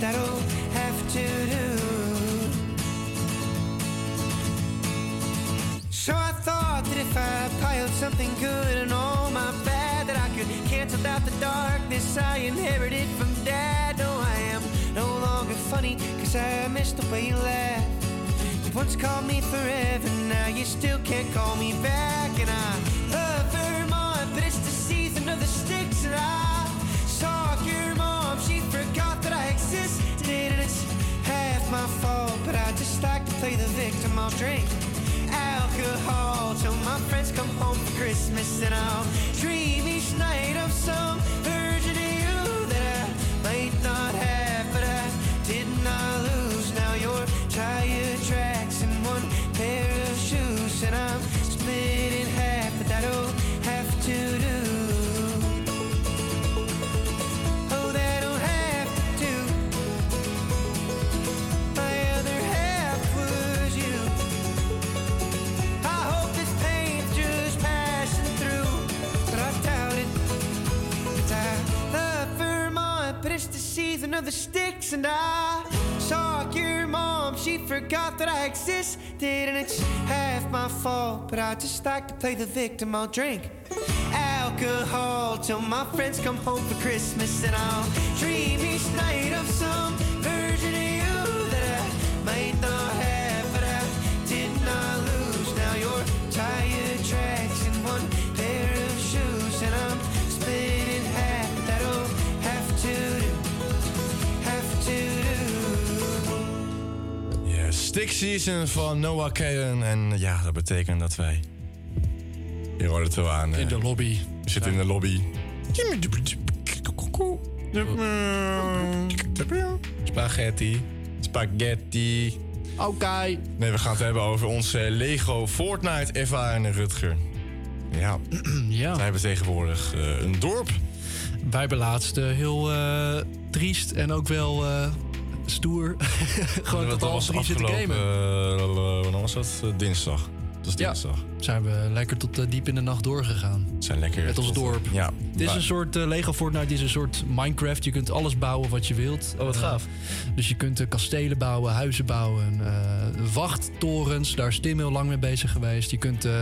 that'll have to do. So I thought that if I piled something good and all my bad, that I could cancel out the darkness I inherited from dad. No, I am no longer funny, cause I miss the way you laugh. You once called me forever, now you still can't call me back. And I but I just like to play the victim. I'll drink alcohol till my friends come home for Christmas. And I'll dream each night of some version of you that I might not and I saw your mom. She forgot that I existed, and it's half my fault. But I just like to play the victim. I'll drink alcohol till my friends come home for Christmas, and I'll dream each night of some Stick Season van Noah Kahan. En ja, dat betekent dat wij... Hier hoort het wel aan. In de lobby. We zitten in de lobby. Spaghetti. Spaghetti. Oké. Nee, we gaan het hebben over onze Lego Fortnite ervaring, Rutger. Ja. ja. Wij hebben tegenwoordig eh, een dorp. Wij hebben laatst eh, heel eh, triest en ook wel eh, stoer. Gewoon dat tot half drie zitten gamen. eh, wanneer was dat? Eh, dinsdag. Dat is Ja. dinsdag. Zijn we lekker tot eh, diep in de nacht doorgegaan. Zijn lekker Met ons tot- dorp. Ja. Het is een soort Lego Fortnite, is een soort Minecraft. Je kunt alles bouwen wat je wilt. Oh, wat gaaf. dus je kunt kastelen bouwen, huizen bouwen, eh, wachttorens. Daar is Tim heel lang mee bezig geweest. Je kunt eh,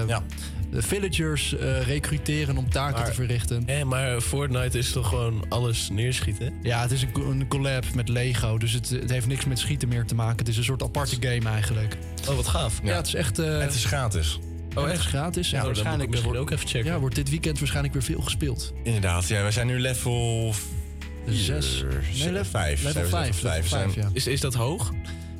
de villagers eh, recruteren om taken Maar- te verrichten. Hé, maar Fortnite is toch gewoon alles neerschieten? Ja, het is een, een collab met Lego. Dus het, het heeft niks met schieten meer te maken. Het is een soort aparte game eigenlijk. Oh, wat gaaf. Ja, het is echt... eh, het is gratis. Oh, echt? Het is gratis. Ja, en ik waarschijnlijk misschien wordt- ook even checken. Ja, wordt dit weekend waarschijnlijk weer veel gespeeld. Inderdaad, ja, wij zijn nu level... Zes. Nee, level- 5. level ja. Is, is dat hoog?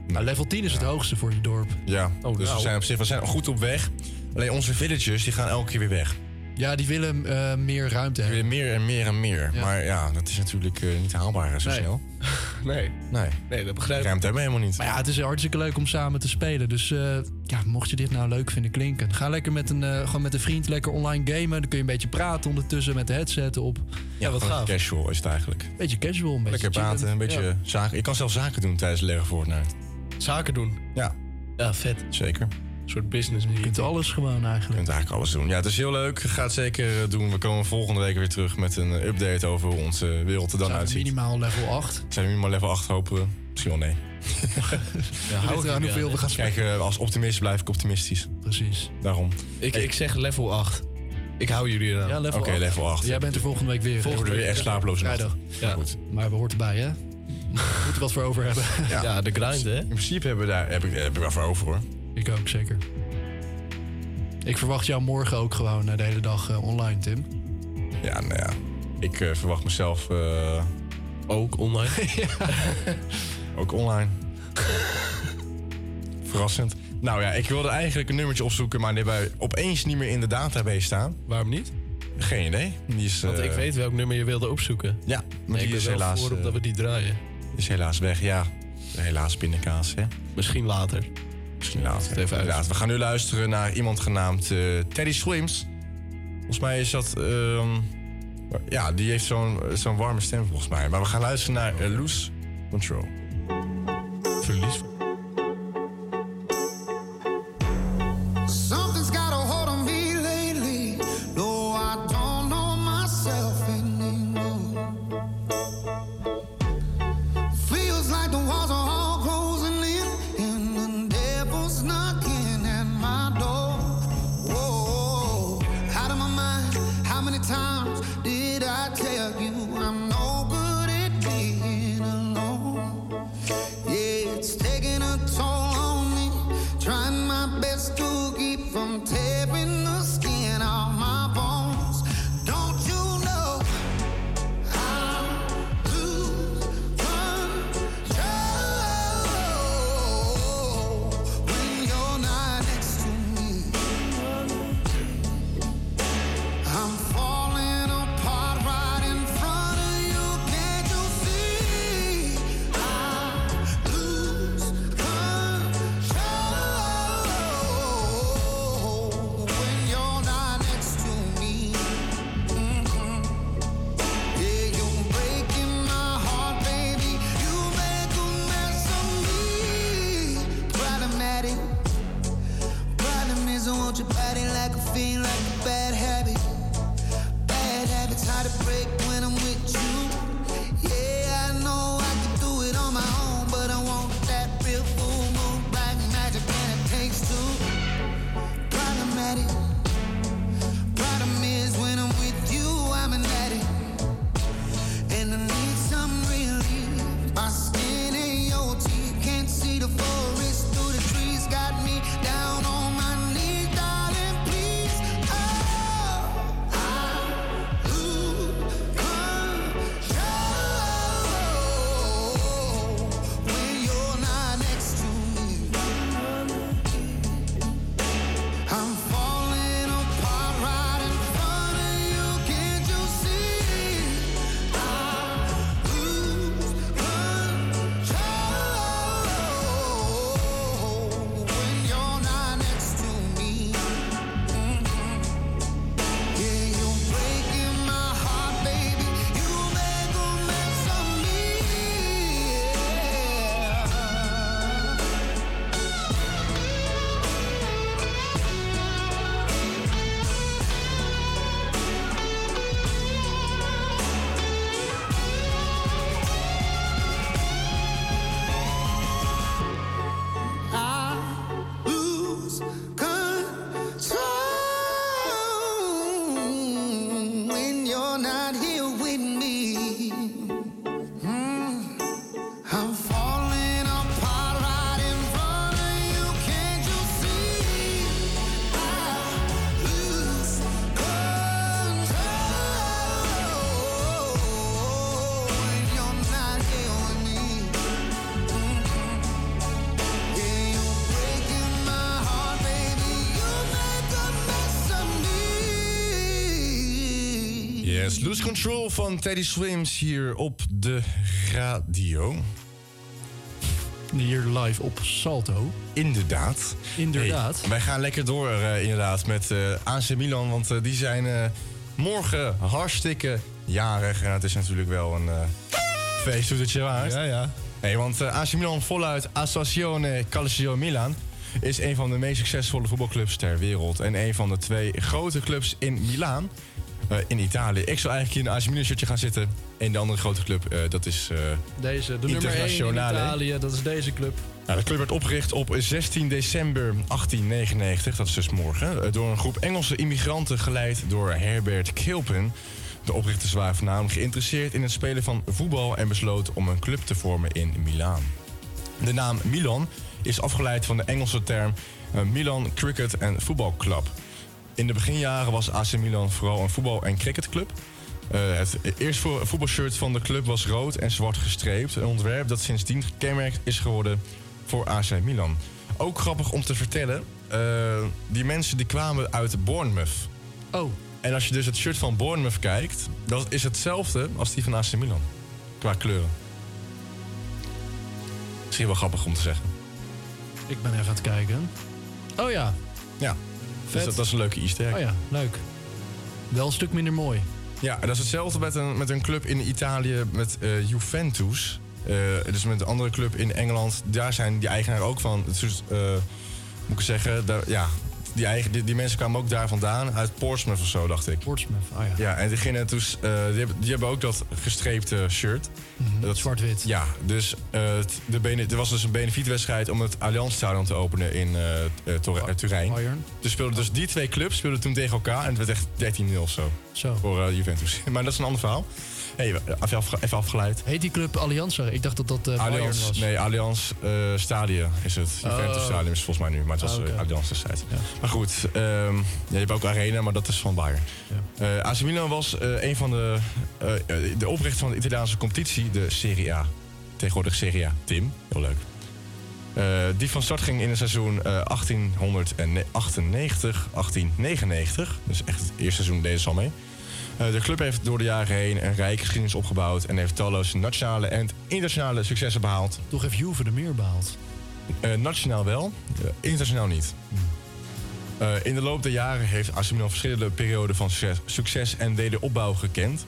Nou, level 10 is het hoogste voor je dorp. Ja, Oh, dus we nou. zijn op zich we zijn goed op weg. Alleen onze villagers die gaan elke keer weer weg. Ja, die willen eh, meer ruimte Die hebben. willen meer en meer en meer. Ja. Maar ja, dat is natuurlijk eh, niet haalbaar zo Nee. snel. Nee. Nee. Nee, dat begrijp ik. Ruimte hebben we helemaal niet. Maar ja, het is hartstikke leuk om samen te spelen. Dus eh, ja, mocht je dit nou leuk vinden klinken, ga lekker met een, gewoon met een vriend lekker online gamen. Dan kun je een beetje praten ondertussen met de headset op. Ja, wat gaaf. Casual is het eigenlijk. Beetje casual, een beetje Lekker praten, een beetje Ja. zaken. Je kan zelf zaken doen tijdens Lego Fortnite. Zaken doen? Ja. Ja, vet. Zeker. Een soort business Je kunt alles gewoon Je eigenlijk. kunt eigenlijk alles doen. Ja, het is heel leuk. Ga het zeker eh, doen. We komen volgende week weer terug met een eh, update over hoe onze wereld er dan Zijn we uitziet. minimaal level 8. Zijn we minimaal level 8 hopen we? Misschien wel nee. Ja, hou eraan hoeveel we gaan Kijk, spelen. eh, als optimist blijf ik optimistisch. Precies. Daarom. Ik, ik zeg level 8. Ik hou jullie eraan. Ja, level Oké, 8. level 8. Jij bent er volgende week weer. Volgende week echt slapeloze nacht. Vrijdag. Ja, Goed. maar we hoort erbij, hè? We moeten wat voor over hebben. Ja, de grind, hè? In principe hebben we daar, heb, ik, heb ik wel voor over hoor. Ik ook, zeker. Ik verwacht jou morgen ook gewoon de hele dag eh, online, Tim. Ja, nou ja. Ik eh, verwacht mezelf eh, Ook online. ook online. Verrassend. Nou ja, ik wilde eigenlijk een nummertje opzoeken, maar die hebben wij opeens niet meer in de database staan. Waarom niet? Geen idee. Die is, Want ik weet welk nummer je wilde opzoeken. Ja, maar Nee, ik die is helaas, voor op dat we die draaien. is helaas weg. Ja, helaas pindakaas, hè. Misschien later. Misschien later. even uit. Inderdaad. We gaan nu luisteren naar iemand genaamd eh, Teddy Swims. Volgens mij is dat... ehm, ja, die heeft zo'n zo'n warme stem volgens mij. Maar we gaan luisteren naar eh, Loose Control. Verlies. Control van Teddy Swims hier op de radio. Hier live op Salto. Inderdaad. Inderdaad. Hey, wij gaan lekker door eh, inderdaad met eh AC Milan, want eh, die zijn morgen hartstikke jarig. En het is natuurlijk wel een uh, feestdoetertje waard. Ja, ja. Hey, want AC Milan voluit Associazione Calcio Milan is een van de meest succesvolle voetbalclubs ter wereld. En een van de twee grote clubs in Milaan. Eh, in Italië. Ik zou eigenlijk in een AC Milan shirtje gaan zitten. En de andere grote club, eh, dat is eh, Deze, de nummer 1 in Internationale. Italië, dat is deze club. Nou, de club werd opgericht op 16 december 1899, dat is dus morgen, door een groep Engelse immigranten geleid door Herbert Kilpin. De oprichters waren voornamelijk geïnteresseerd in het spelen van voetbal en besloten om een club te vormen in Milaan. De naam Milan is afgeleid van de Engelse term Milan Cricket and Football Club. In de beginjaren was AC Milan vooral een voetbal- en cricketclub. Eh, het eerste vo- voetbalshirt van de club was rood en zwart gestreept. Een ontwerp dat sindsdien gekenmerkt is geworden voor AC Milan. Ook grappig om te vertellen, eh, die mensen die kwamen uit Bournemouth. Oh. En als je dus het shirt van Bournemouth kijkt, dat is hetzelfde als die van AC Milan. Qua kleuren. Misschien wel grappig om te zeggen. Ik ben even aan het kijken. Oh ja. Ja. Dus dat, dat is een leuke easter egg. Oh ja, leuk. Wel een stuk minder mooi. Ja, dat is hetzelfde met een, met een club in Italië met eh, Juventus. Eh, dus met een andere club in Engeland. Daar zijn die eigenaren ook van. Dus, moet ik zeggen, daar, ja, die, eigen, die, die mensen kwamen ook daar vandaan. Uit Portsmouth of zo, dacht ik. Portsmouth, oh ja. Ja, en die, gingen dus, eh, die, hebben, die hebben ook dat gestreepte shirt. Dat, Zwart-wit. Ja, dus eh, de bene, er was dus een benefietwedstrijd om het Allianz Stadion te openen in eh Turijn. Dus, speelden, dus die twee clubs speelden toen tegen elkaar en het werd echt 13-0 of zo. Zo. Voor Juventus. maar dat is een ander verhaal. Hey, even, afge- even afgeleid. Heet die club Allianz? Ik dacht dat dat Bayern Allianz, was. nee, Allianz eh Stadion is het. Juventus Oh. Stadion is volgens mij nu, maar het was Ah, eh, Allianz destijds. Maar goed, ehm, ja, je hebt ook Arena, maar dat is van Bayern. AC Milan was een van de, de oprichter van de Italiaanse competitie, de Serie A. Tegenwoordig Serie A. Tim, heel leuk. Die van start ging in het seizoen eh 1898, 1899. Dus echt het eerste seizoen deden ze al mee. Eh, de club heeft door de jaren heen een rijke geschiedenis opgebouwd... en heeft talloze nationale en internationale successen behaald. Toch heeft Juve er meer behaald. Eh, nationaal wel, eh, internationaal niet. In de loop der jaren heeft AC Milan verschillende perioden van succes, succes en wederopbouw gekend.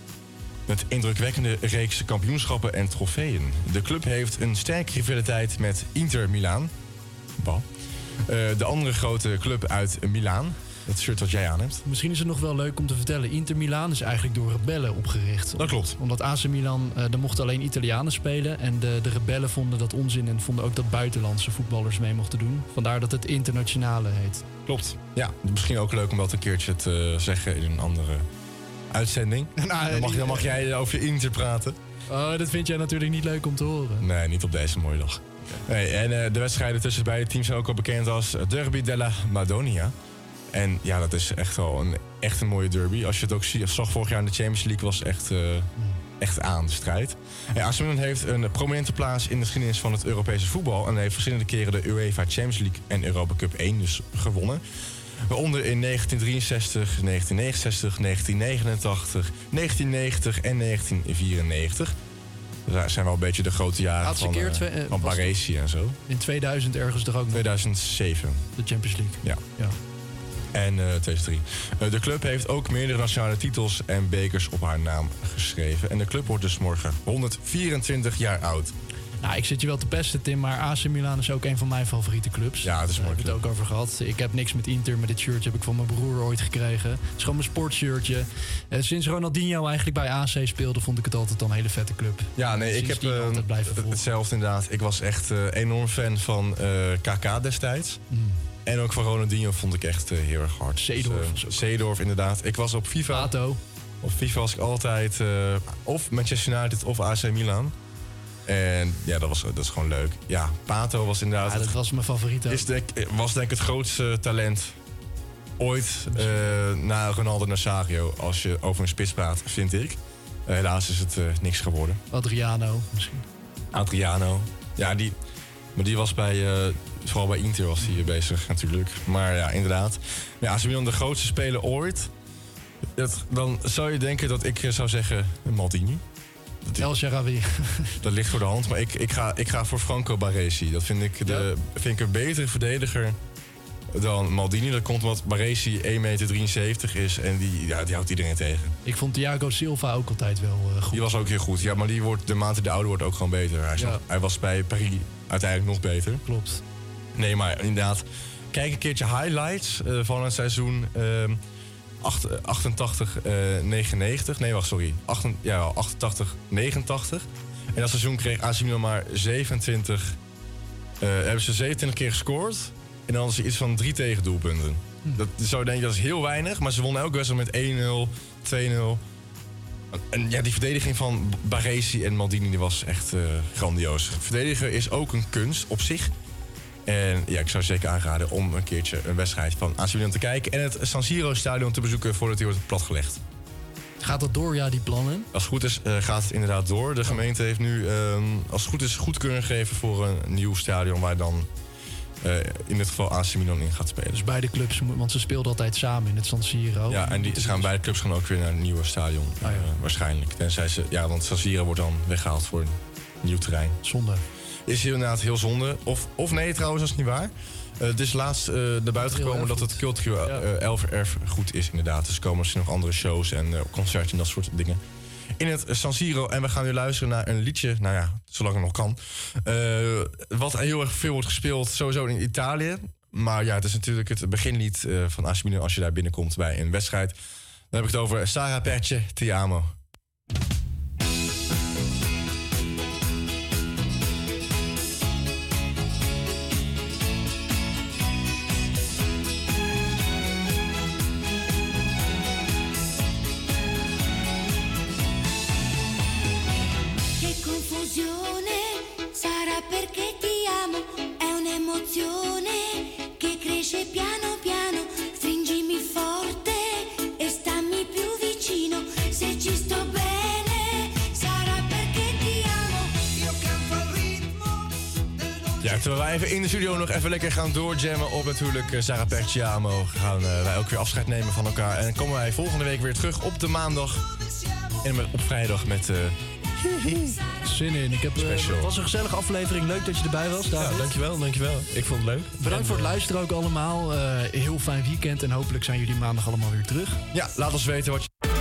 Met indrukwekkende reeks kampioenschappen en trofeeën. De club heeft een sterke rivaliteit met Inter Milaan. De andere grote club uit Milaan. Het shirt wat jij aan hebt. Misschien is het nog wel leuk om te vertellen. Inter Milaan is eigenlijk door rebellen opgericht. Dat klopt. Omdat AC Milan, eh er mochten alleen Italianen spelen. En de, de rebellen vonden dat onzin en vonden ook dat buitenlandse voetballers mee mochten doen. Vandaar dat het internationale heet. Klopt. Ja, misschien ook leuk om dat een keertje te zeggen in een andere uitzending. Nou, dan, mag, dan mag jij over Inter praten. Oh, dat vind jij natuurlijk niet leuk om te horen. Nee, niet op deze mooie dag. Nee, en eh, de wedstrijden tussen beide teams zijn ook al bekend als Derby della Madonia. En ja, dat is echt wel een, echt een mooie derby. Als je het ook zag vorig jaar in de Champions League, was echt, eh, echt aan de strijd. En AC Milan heeft een prominente plaats in de geschiedenis van het Europese voetbal. En heeft verschillende keren de UEFA Champions League en Europa Cup 1 dus gewonnen. Waaronder in 1963, 1969, 1989, 1990 en 1994. Dat zijn wel een beetje de grote jaren Laatste van, keer eh, twee- eh, van Baresi en zo. In 2000 ergens toch ook nog 2007. de Champions League. Ja. Ja. En eh 2003. Eh, de club heeft ook meerdere nationale titels en bekers op haar naam geschreven. En de club wordt dus morgen 124 jaar oud. Nou, ik zit je wel te pesten, Tim, maar AC Milan is ook een van mijn favoriete clubs. Ja, het is Daar mooi. hebben we het ook over gehad. Ik heb niks met Inter, maar dit shirtje heb ik van mijn broer ooit gekregen. Het is gewoon mijn sportshirtje. Eh, sinds Ronaldinho eigenlijk bij AC speelde, vond ik het altijd al een hele vette club. Ja, nee, ik heb eh, altijd blijven volgen. hetzelfde inderdaad. Ik was echt eh, enorm fan van eh, KK destijds. Mm. En ook van Ronaldinho vond ik echt eh, heel erg hard. Zeedorf Dus, Zeedorf, inderdaad. Ik was op FIFA. Pato. Op FIFA was ik altijd eh, of Manchester United of AC Milan. En ja, dat, was, dat is gewoon leuk. Ja, Pato was inderdaad... Ja, dat was mijn favoriet ook. is denk, was denk ik het grootste talent ooit na Ronaldo Nazario. Als je over een spits praat, vind ik. Helaas is het niks geworden. Adriano misschien. Adriano. Ja, die, maar die was bij, eh, vooral bij Inter was hij bezig natuurlijk. Maar ja, inderdaad. Ja, als Milan de grootste speler ooit, dat, dan zou je denken dat ik eh, zou zeggen Maldini. El Sharawi. Dat ligt voor de hand, maar ik, ik, ga, ik ga voor Franco Baresi. Dat vind ik, de, vind ik een betere verdediger dan Maldini. Dat komt omdat Baresi 1,73 meter is en die, ja, die houdt iedereen tegen. Ik vond Thiago Silva ook altijd wel eh, goed. Die was ook heel goed. Ja, maar die wordt, de mate de ouder wordt ook gewoon beter. Hij, is Ja. nog- hij was bij Paris uiteindelijk nog beter. Klopt. Nee, maar inderdaad. Kijk een keertje highlights eh, van het seizoen. ehm, acht- eh, 88, eh, 99. Nee, wacht, sorry. Ja, 88, 89. En dat seizoen kreeg AC Milan maar 27... eh, hebben ze 27 keer gescoord. En dan hadden ze iets van drie tegendoelpunten. Dat zou je denken, dat is heel weinig. Maar ze wonnen elke wedstrijd met 1-0, 2-0. En ja, die verdediging van Baresi en Maldini die was echt eh, grandioos. Verdedigen is ook een kunst op zich. En ja, ik zou zeker aanraden om een keertje een wedstrijd van AC Milan te kijken... en het San Siro-stadion te bezoeken voordat hij wordt platgelegd. Gaat dat door, ja, die plannen? Als het goed is, eh, gaat het inderdaad door. De gemeente heeft nu, ehm, als het goed is, goedkeuring gegeven voor een nieuw stadion... waar dan eh, in dit geval AC Milan in gaat spelen. Dus beide clubs, want ze speelden altijd samen in het San Siro. Ja, en die, ze gaan beide clubs gaan ook weer naar een nieuwe stadion. eh, waarschijnlijk. Tenzij ze, ja, want San Siro wordt dan weggehaald voor een nieuw terrein. Zonde. Is inderdaad heel zonde. Of, of nee, trouwens, dat is niet waar. Eh, het is laatst eh naar buiten gekomen dat het cultureel elf erfgoed is, inderdaad. Dus er komen misschien nog andere shows en concerten en dat soort dingen. In het San Siro. En we gaan nu luisteren naar een liedje. Nou ja, zolang het nog kan. Eh, wat heel erg veel wordt gespeeld, sowieso in Italië. Maar ja, het is natuurlijk het beginlied eh, van Milan als je daar binnenkomt bij een wedstrijd. Dan heb ik het over Sarah Perce, Ti amo. Terwijl wij even in de studio nog even lekker gaan doorjammen op natuurlijk eh, Sarah Perciamo, gaan eh, wij ook weer afscheid nemen van elkaar. En dan komen wij volgende week weer terug op de maandag. En met, op vrijdag met... eh, Zin in. Ik heb, Special. het was een gezellige aflevering. Leuk dat je erbij was, David. Ja, dankjewel, dankjewel. Ik vond het leuk. Bedankt voor het luisteren ook allemaal. Heel fijn weekend en hopelijk zijn jullie maandag allemaal weer terug. Ja, laat ons weten wat je